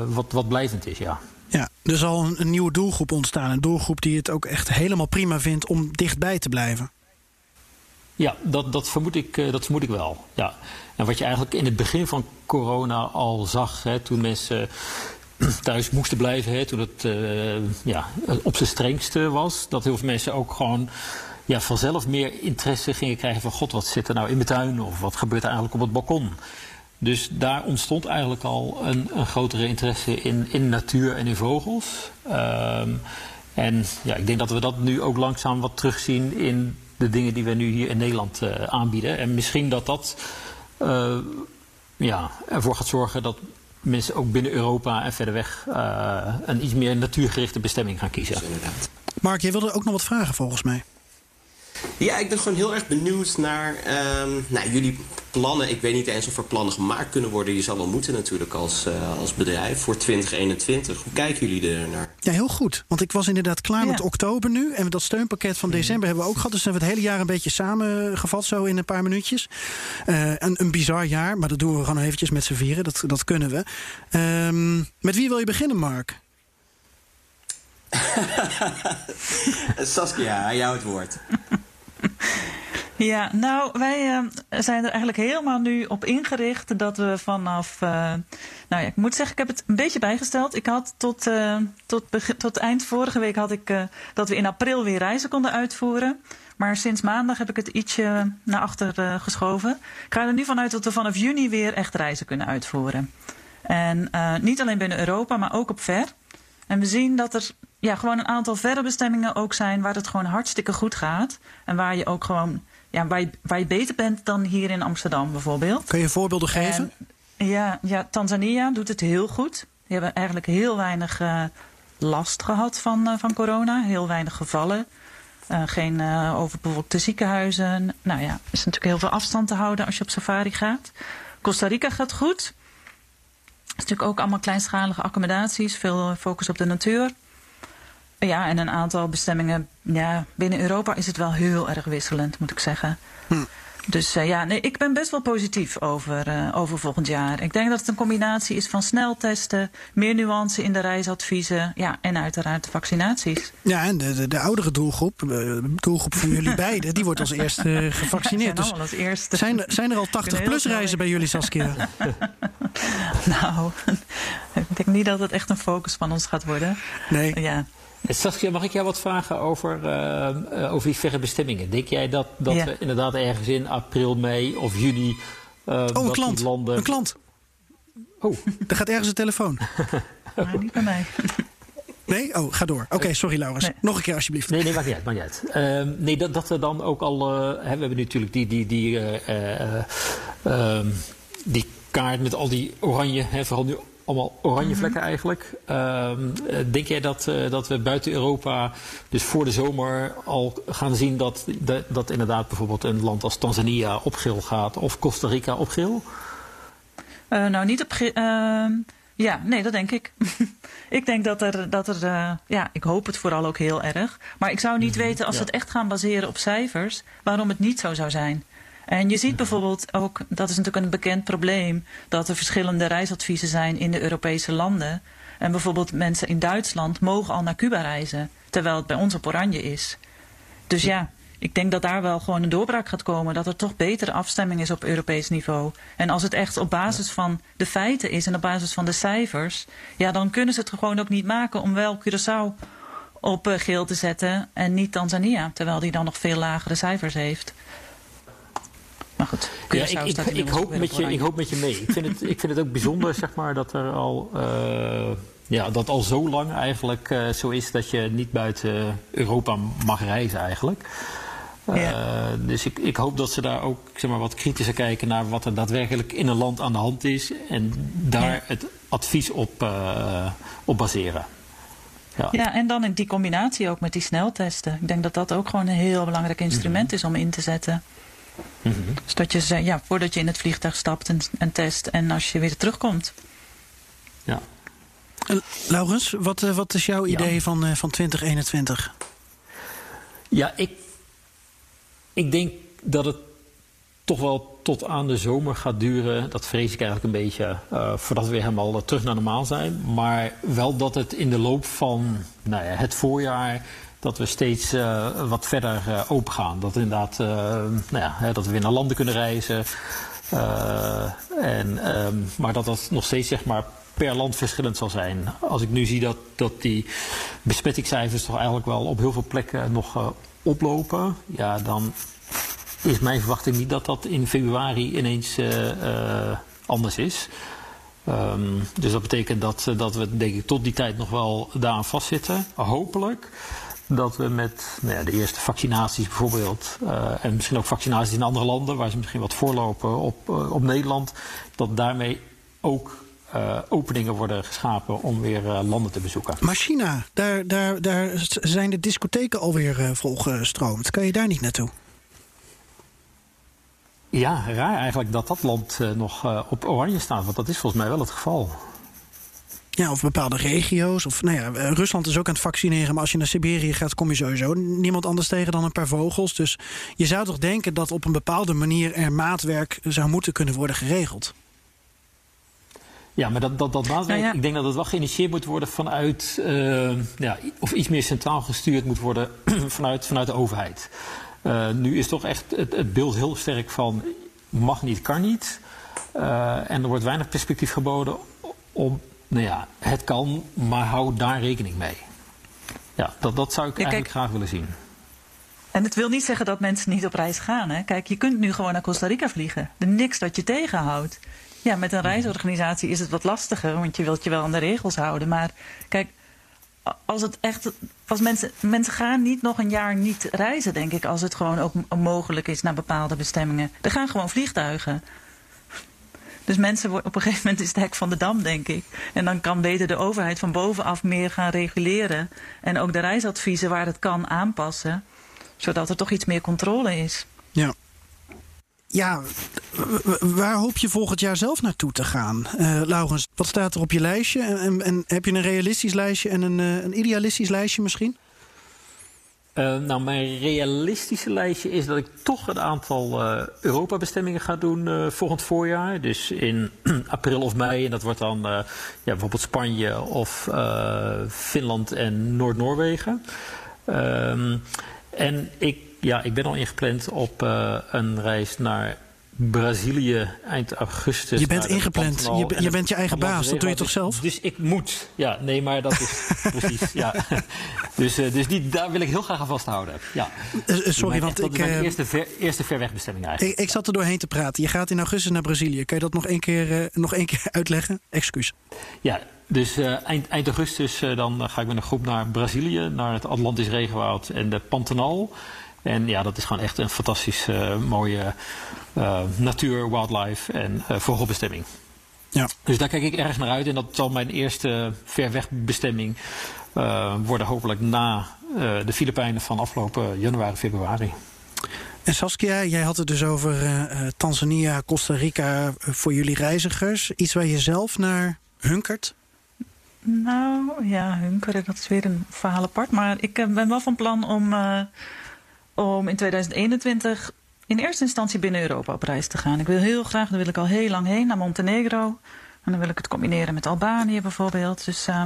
wat, wat blijvend is, ja. Ja, er zal een, een nieuwe doelgroep ontstaan. Een doelgroep die het ook echt helemaal prima vindt om dichtbij te blijven. Ja, dat, dat, vermoed ik, dat vermoed ik wel. Ja. En wat je eigenlijk in het begin van corona al zag, hè, toen mensen (clears throat) thuis moesten blijven, hè, toen het uh, ja, op zijn strengste was, dat heel veel mensen ook gewoon ja, vanzelf meer interesse gingen krijgen van god, wat zit er nou in mijn tuin of wat gebeurt er eigenlijk op het balkon. Dus daar ontstond eigenlijk al een, een grotere interesse in, in natuur en in vogels. Um, en ja, ik denk dat we dat nu ook langzaam wat terugzien in de dingen die we nu hier in Nederland uh, aanbieden. En misschien dat dat uh, ja, ervoor gaat zorgen dat mensen ook binnen Europa en verder weg uh, een iets meer natuurgerichte bestemming gaan kiezen. Mark, jij wilde ook nog wat vragen volgens mij. Ja, ik ben gewoon heel erg benieuwd naar um, nou, jullie plannen. Ik weet niet eens of er plannen gemaakt kunnen worden. Je zal wel moeten natuurlijk als, uh, als bedrijf voor 2021. Hoe kijken jullie er naar? Ja, heel goed. Want ik was inderdaad klaar ja. met oktober nu. En dat steunpakket van december hebben we ook gehad. Dus hebben we het hele jaar een beetje samengevat zo in een paar minuutjes. Uh, een, een bizar jaar, maar dat doen we gewoon eventjes met z'n vieren. Dat, dat kunnen we. Um, met wie wil je beginnen, Mark? (laughs) Saskia, aan jou het woord. (laughs) Ja, nou, wij uh, zijn er eigenlijk helemaal nu op ingericht dat we vanaf. Uh, nou ja, ik moet zeggen, ik heb het een beetje bijgesteld. Ik had tot, uh, tot, tot eind vorige week had ik dat we in april weer reizen konden uitvoeren. Maar sinds maandag heb ik het ietsje naar achter geschoven. Ik ga er nu vanuit dat we vanaf juni weer echt reizen kunnen uitvoeren. En niet alleen binnen Europa, maar ook op ver. En we zien dat er ja, gewoon een aantal verre bestemmingen ook zijn waar het gewoon hartstikke goed gaat. En waar je ook gewoon ja, waar, je, waar je beter bent dan hier in Amsterdam bijvoorbeeld. Kun je voorbeelden geven? En, ja, ja, Tanzania doet het heel goed. Die hebben eigenlijk heel weinig uh, last gehad van, uh, van corona. Heel weinig gevallen. Uh, geen overbevolkte ziekenhuizen. Nou ja, is natuurlijk heel veel afstand te houden als je op safari gaat. Costa Rica gaat goed. Is natuurlijk ook allemaal kleinschalige accommodaties. Veel focus op de natuur. Ja, en een aantal bestemmingen. Ja, binnen Europa is het wel heel erg wisselend, moet ik zeggen. Hm. Dus uh, ja, nee, ik ben best wel positief over, uh, over volgend jaar. Ik denk dat het een combinatie is van sneltesten, meer nuance in de reisadviezen ja, en uiteraard de vaccinaties. Ja, en de, de, de oudere doelgroep, de doelgroep van jullie (laughs) beiden, die wordt als eerste gevaccineerd. Zijn, dus als eerste. Zijn, er, zijn er al 80-plus reizen bij jullie, Saskia? (laughs) (laughs) nou, ik denk niet dat het echt een focus van ons gaat worden. Nee. Ja. Saskia, mag ik jou wat vragen over, uh, over die verre bestemmingen? Denk jij dat, dat ja. we inderdaad ergens in april, mei of juni... Uh, oh, een klant. Landen... Een klant. Oh. Er gaat ergens een telefoon. (laughs) Maar niet bij mij. Nee? Oh, ga door. Oké, okay, sorry Laurens. Nee. Nog een keer alsjeblieft. Nee, nee, maakt niet uit. Maakt niet uit. Uh, nee, dat, dat we dan ook al... Uh, hè, we hebben natuurlijk die, die, die, uh, die kaart met al die oranje... Hè, vooral nu allemaal oranje vlekken mm -hmm. eigenlijk. Uh, denk jij dat, uh, dat we buiten Europa, dus voor de zomer, al gaan zien dat, dat, dat inderdaad bijvoorbeeld een land als Tanzania op geel gaat of Costa Rica op geel? Uh, nou, niet op geel. Ja, nee, dat denk ik. (laughs) ik denk dat er, dat er uh, ja, ik hoop het vooral ook heel erg. Maar ik zou niet weten, als ja. we het echt gaan baseren op cijfers, waarom het niet zo zou zijn. En je ziet bijvoorbeeld ook, dat is natuurlijk een bekend probleem, dat er verschillende reisadviezen zijn in de Europese landen. En bijvoorbeeld mensen in Duitsland mogen al naar Cuba reizen, terwijl het bij ons op oranje is. Dus ja, ik denk dat daar wel gewoon een doorbraak gaat komen. Dat er toch betere afstemming is op Europees niveau. En als het echt op basis van de feiten is en op basis van de cijfers, ja, dan kunnen ze het gewoon ook niet maken om wel Curaçao op uh, geel te zetten en niet Tanzania, terwijl die dan nog veel lagere cijfers heeft. Maar goed, ja, ik, ik, ik, hoop met je, ik hoop met je mee. Ik vind het, ik vind het ook bijzonder zeg maar, dat er al. Uh, ja, dat al zo lang eigenlijk uh, zo is dat je niet buiten Europa mag reizen eigenlijk. Ja. Uh, dus ik, ik hoop dat ze daar ook zeg maar, wat kritischer kijken naar wat er daadwerkelijk in een land aan de hand is. En daar ja. het advies op, uh, op baseren. Ja. ja, en dan in die combinatie ook met die sneltesten. Ik denk dat dat ook gewoon een heel belangrijk instrument mm -hmm. is om in te zetten. Mm -hmm. Dus dat je, ja, voordat je in het vliegtuig stapt en, en test en als je weer terugkomt. Ja. Uh, Laurens, wat, wat is jouw idee ja. van, van 2021? Ja, ik ik denk dat het toch wel tot aan de zomer gaat duren. Dat vrees ik eigenlijk een beetje. Uh, voordat we weer helemaal terug naar normaal zijn. Maar wel dat het in de loop van nou ja, het voorjaar. Dat we steeds uh, wat verder uh, open gaan. Dat inderdaad, nou ja, dat we weer naar landen kunnen reizen. en, um, maar dat dat nog steeds zeg maar per land verschillend zal zijn. Als ik nu zie dat, dat die besmettingscijfers toch eigenlijk wel op heel veel plekken nog oplopen, ja, dan is mijn verwachting niet dat dat in februari ineens anders is. Um, dus dat betekent dat, dat we denk ik tot die tijd nog wel daaraan vastzitten. Hopelijk dat we met nou ja, de eerste vaccinaties bijvoorbeeld, uh, en misschien ook vaccinaties in andere landen, waar ze misschien wat voorlopen op, op Nederland, dat daarmee ook uh, openingen worden geschapen om weer landen te bezoeken. Maar China, daar, daar, daar zijn de discotheken alweer volgestroomd. Kan je daar niet naartoe? Ja, raar eigenlijk dat dat land nog op oranje staat. Want dat is volgens mij wel het geval. Ja, of bepaalde regio's. Of, nou ja, Rusland is ook aan het vaccineren. Maar als je naar Siberië gaat, kom je sowieso niemand anders tegen dan een paar vogels. Dus je zou toch denken dat op een bepaalde manier er maatwerk zou moeten kunnen worden geregeld. Ja, maar dat, dat, dat maatwerk, ja, ja. ik denk dat het wel geïnitieerd moet worden vanuit, uh, ja, of iets meer centraal gestuurd moet worden (clears throat) vanuit, vanuit de overheid. Uh, nu is toch echt het, het, beeld heel sterk van mag niet, kan niet. Uh, en er wordt weinig perspectief geboden om, nou ja, het kan, maar hou daar rekening mee. Ja, dat, dat zou ik ja, eigenlijk kijk, graag willen zien. En het wil niet zeggen dat mensen niet op reis gaan. Hè? Kijk, je kunt nu gewoon naar Costa Rica vliegen. Er niks dat je tegenhoudt. Ja, met een reisorganisatie is het wat lastiger, want je wilt je wel aan de regels houden. Maar kijk, als het echt. Als mensen, mensen gaan niet nog een jaar niet reizen, denk ik, als het gewoon ook mogelijk is naar bepaalde bestemmingen. Er gaan gewoon vliegtuigen. Dus mensen op een gegeven moment is het hek van de dam, denk ik. En dan kan beter de overheid van bovenaf meer gaan reguleren. En ook de reisadviezen waar het kan aanpassen. Zodat er toch iets meer controle is. Ja ja, waar hoop je volgend jaar zelf naartoe te gaan? Uh, Laurens, wat staat er op je lijstje? En, en, heb je een realistisch lijstje en een, uh, een idealistisch lijstje misschien? Uh, nou, mijn realistische lijstje is dat ik toch een aantal Europa-bestemmingen ga doen volgend voorjaar. Dus in (clears throat) april of mei. En dat wordt dan ja, bijvoorbeeld Spanje of Finland en Noord-Noorwegen. Ehm, en ik ja, ik ben al ingepland op uh, een reis naar Brazilië eind augustus. Je bent ingepland. Je, je bent je eigen baas. Dat doe je toch zelf? Dus ik moet. Ja, nee, maar dat is (laughs) precies. Ja. (laughs) Dus, uh, dus die, daar wil ik heel graag aan vasthouden. Ja. Uh, sorry, want dat ik. Dat is mijn eerste, ver, eerste verwegbestemming eigenlijk. Ik, ik, zat er doorheen te praten. Je gaat in augustus naar Brazilië. Kan je dat nog één keer, nog één keer (laughs) uitleggen? Excuus. Ja, dus uh, eind, eind, augustus uh, dan ga ik met een groep naar Brazilië, naar het Atlantisch regenwoud en de Pantanal. En ja, dat is gewoon echt een fantastisch uh, mooie uh, natuur, wildlife en uh, vogelbestemming. Ja. Dus daar kijk ik erg naar uit. En dat zal mijn eerste verwegbestemming worden, hopelijk na de Filipijnen van afgelopen januari, februari. En Saskia, jij had het dus over Tanzania, Costa Rica voor jullie reizigers. Iets waar je zelf naar hunkert? Nou ja, hunkeren, dat is weer een verhaal apart. Maar ik eh, ben wel van plan om, uh, om in 2021 in eerste instantie binnen Europa op reis te gaan. Ik wil heel graag, daar wil ik al heel lang heen, naar Montenegro. En dan wil ik het combineren met Albanië bijvoorbeeld. Dus uh,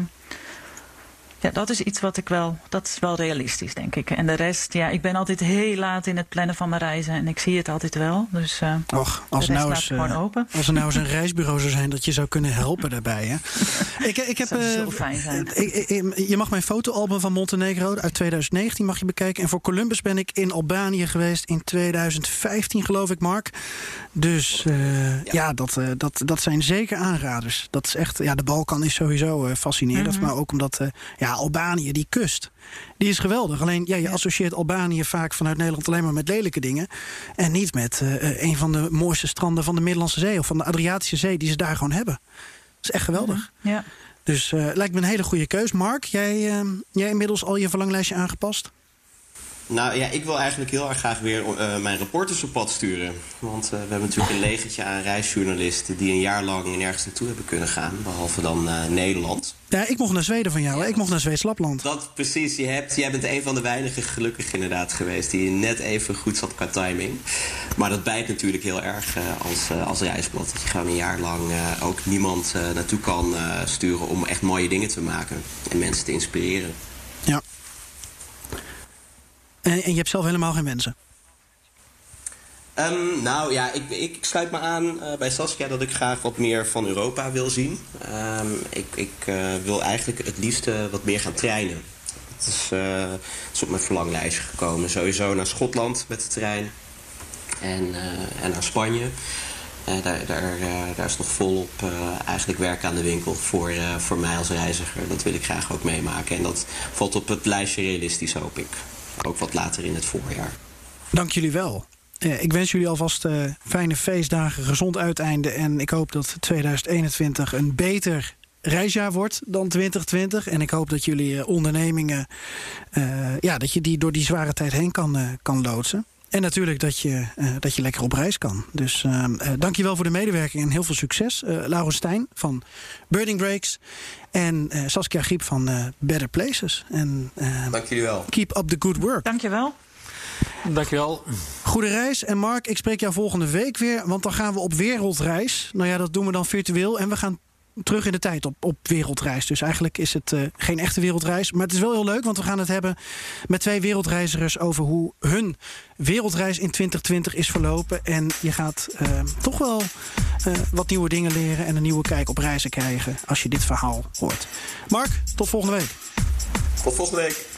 ja, dat is iets wat ik wel, dat is wel realistisch, denk ik. En de rest, ja, ik ben altijd heel laat in het plannen van mijn reizen en ik zie het altijd wel. Dus uh, Och, als, nou eens, uh, als er nou eens een (laughs) reisbureau zou zijn dat je zou kunnen helpen daarbij. Hè? (laughs) ik, ik heb, zou uh, zo fijn zijn. Ik, ik, je mag mijn fotoalbum van Montenegro uit 2019 mag je bekijken. En voor Columbus ben ik in Albanië geweest in 2015, geloof ik, Mark. Dus ja. ja, dat, dat, dat zijn zeker aanraders. Dat is echt, ja, de Balkan is sowieso fascinerend. Mm -hmm. Maar ook omdat, ja, Albanië, die kust. Die is geweldig. Alleen ja, je associeert Albanië vaak vanuit Nederland alleen maar met lelijke dingen. En niet met uh, een van de mooiste stranden van de Middellandse Zee of van de Adriatische Zee die ze daar gewoon hebben. Dat is echt geweldig. Ja. Dus uh, lijkt me een hele goede keus. Mark, jij, uh, jij inmiddels al je verlanglijstje aangepast? Nou ja, ik wil eigenlijk heel erg graag weer uh, mijn reporters op pad sturen. Want uh, we hebben natuurlijk een legertje aan reisjournalisten... die een jaar lang nergens naartoe hebben kunnen gaan. Behalve dan uh, Nederland. Ja, ik mocht naar Zweden van jou. Ja, ik mocht naar Zweeds Lapland. Dat precies. Je hebt, jij bent een van de weinigen gelukkig inderdaad geweest... die net even goed zat qua timing. Maar dat bijt natuurlijk heel erg als, als reisblad. Dat je gewoon een jaar lang ook niemand naartoe kan sturen... om echt mooie dingen te maken en mensen te inspireren. Ja. En, en je hebt zelf helemaal geen wensen? Um, nou ja, ik, ik, sluit me aan uh, bij Saskia dat ik graag wat meer van Europa wil zien. Um, ik ik uh, wil eigenlijk het liefste wat meer gaan trainen. Uh, het is op mijn verlanglijstje gekomen. Sowieso naar Schotland met de trein. En, en naar Spanje. daar, daar, daar is nog volop eigenlijk werk aan de winkel voor, voor mij als reiziger. Dat wil ik graag ook meemaken. En dat valt op het lijstje realistisch, hoop ik ook wat later in het voorjaar. Dank jullie wel. Uh, ik wens jullie alvast uh, fijne feestdagen, gezond uiteinde. En ik hoop dat 2021 een beter reisjaar wordt dan 2020. En ik hoop dat jullie uh, ondernemingen, ja, dat je die door die zware tijd heen kan, kan loodsen. En natuurlijk dat je, dat je lekker op reis kan. Dus dankjewel voor de medewerking en heel veel succes. Laurens Stijn van Birding Breaks. En uh, Saskia Griep van uh, Better Places. En, uh, Dank jullie wel. Keep up the good work. Dankjewel. Dankjewel. Goede reis. En Mark, ik spreek jou volgende week weer. Want dan gaan we op wereldreis. Nou ja, dat doen we dan virtueel. En we gaan terug in de tijd op, op wereldreis. Dus eigenlijk is het uh, geen echte wereldreis. Maar het is wel heel leuk, want we gaan het hebben met twee wereldreizigers over hoe hun wereldreis in 2020 is verlopen. En je gaat uh, toch wel uh, wat nieuwe dingen leren en een nieuwe kijk op reizen krijgen als je dit verhaal hoort. Mark, tot volgende week. Tot volgende week.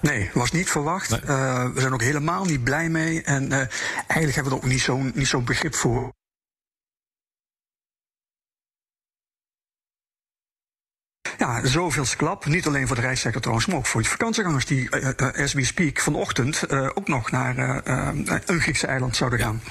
Nee, was niet verwacht. Uh, we zijn ook helemaal niet blij mee. En uh, eigenlijk hebben we er ook niet zo'n niet zo begrip voor. Ja, zoveel klap. Niet alleen voor de reissector trouwens, maar ook voor de vakantiegangers die, uh, as we speak, vanochtend ook nog naar een Griekse eiland zouden gaan.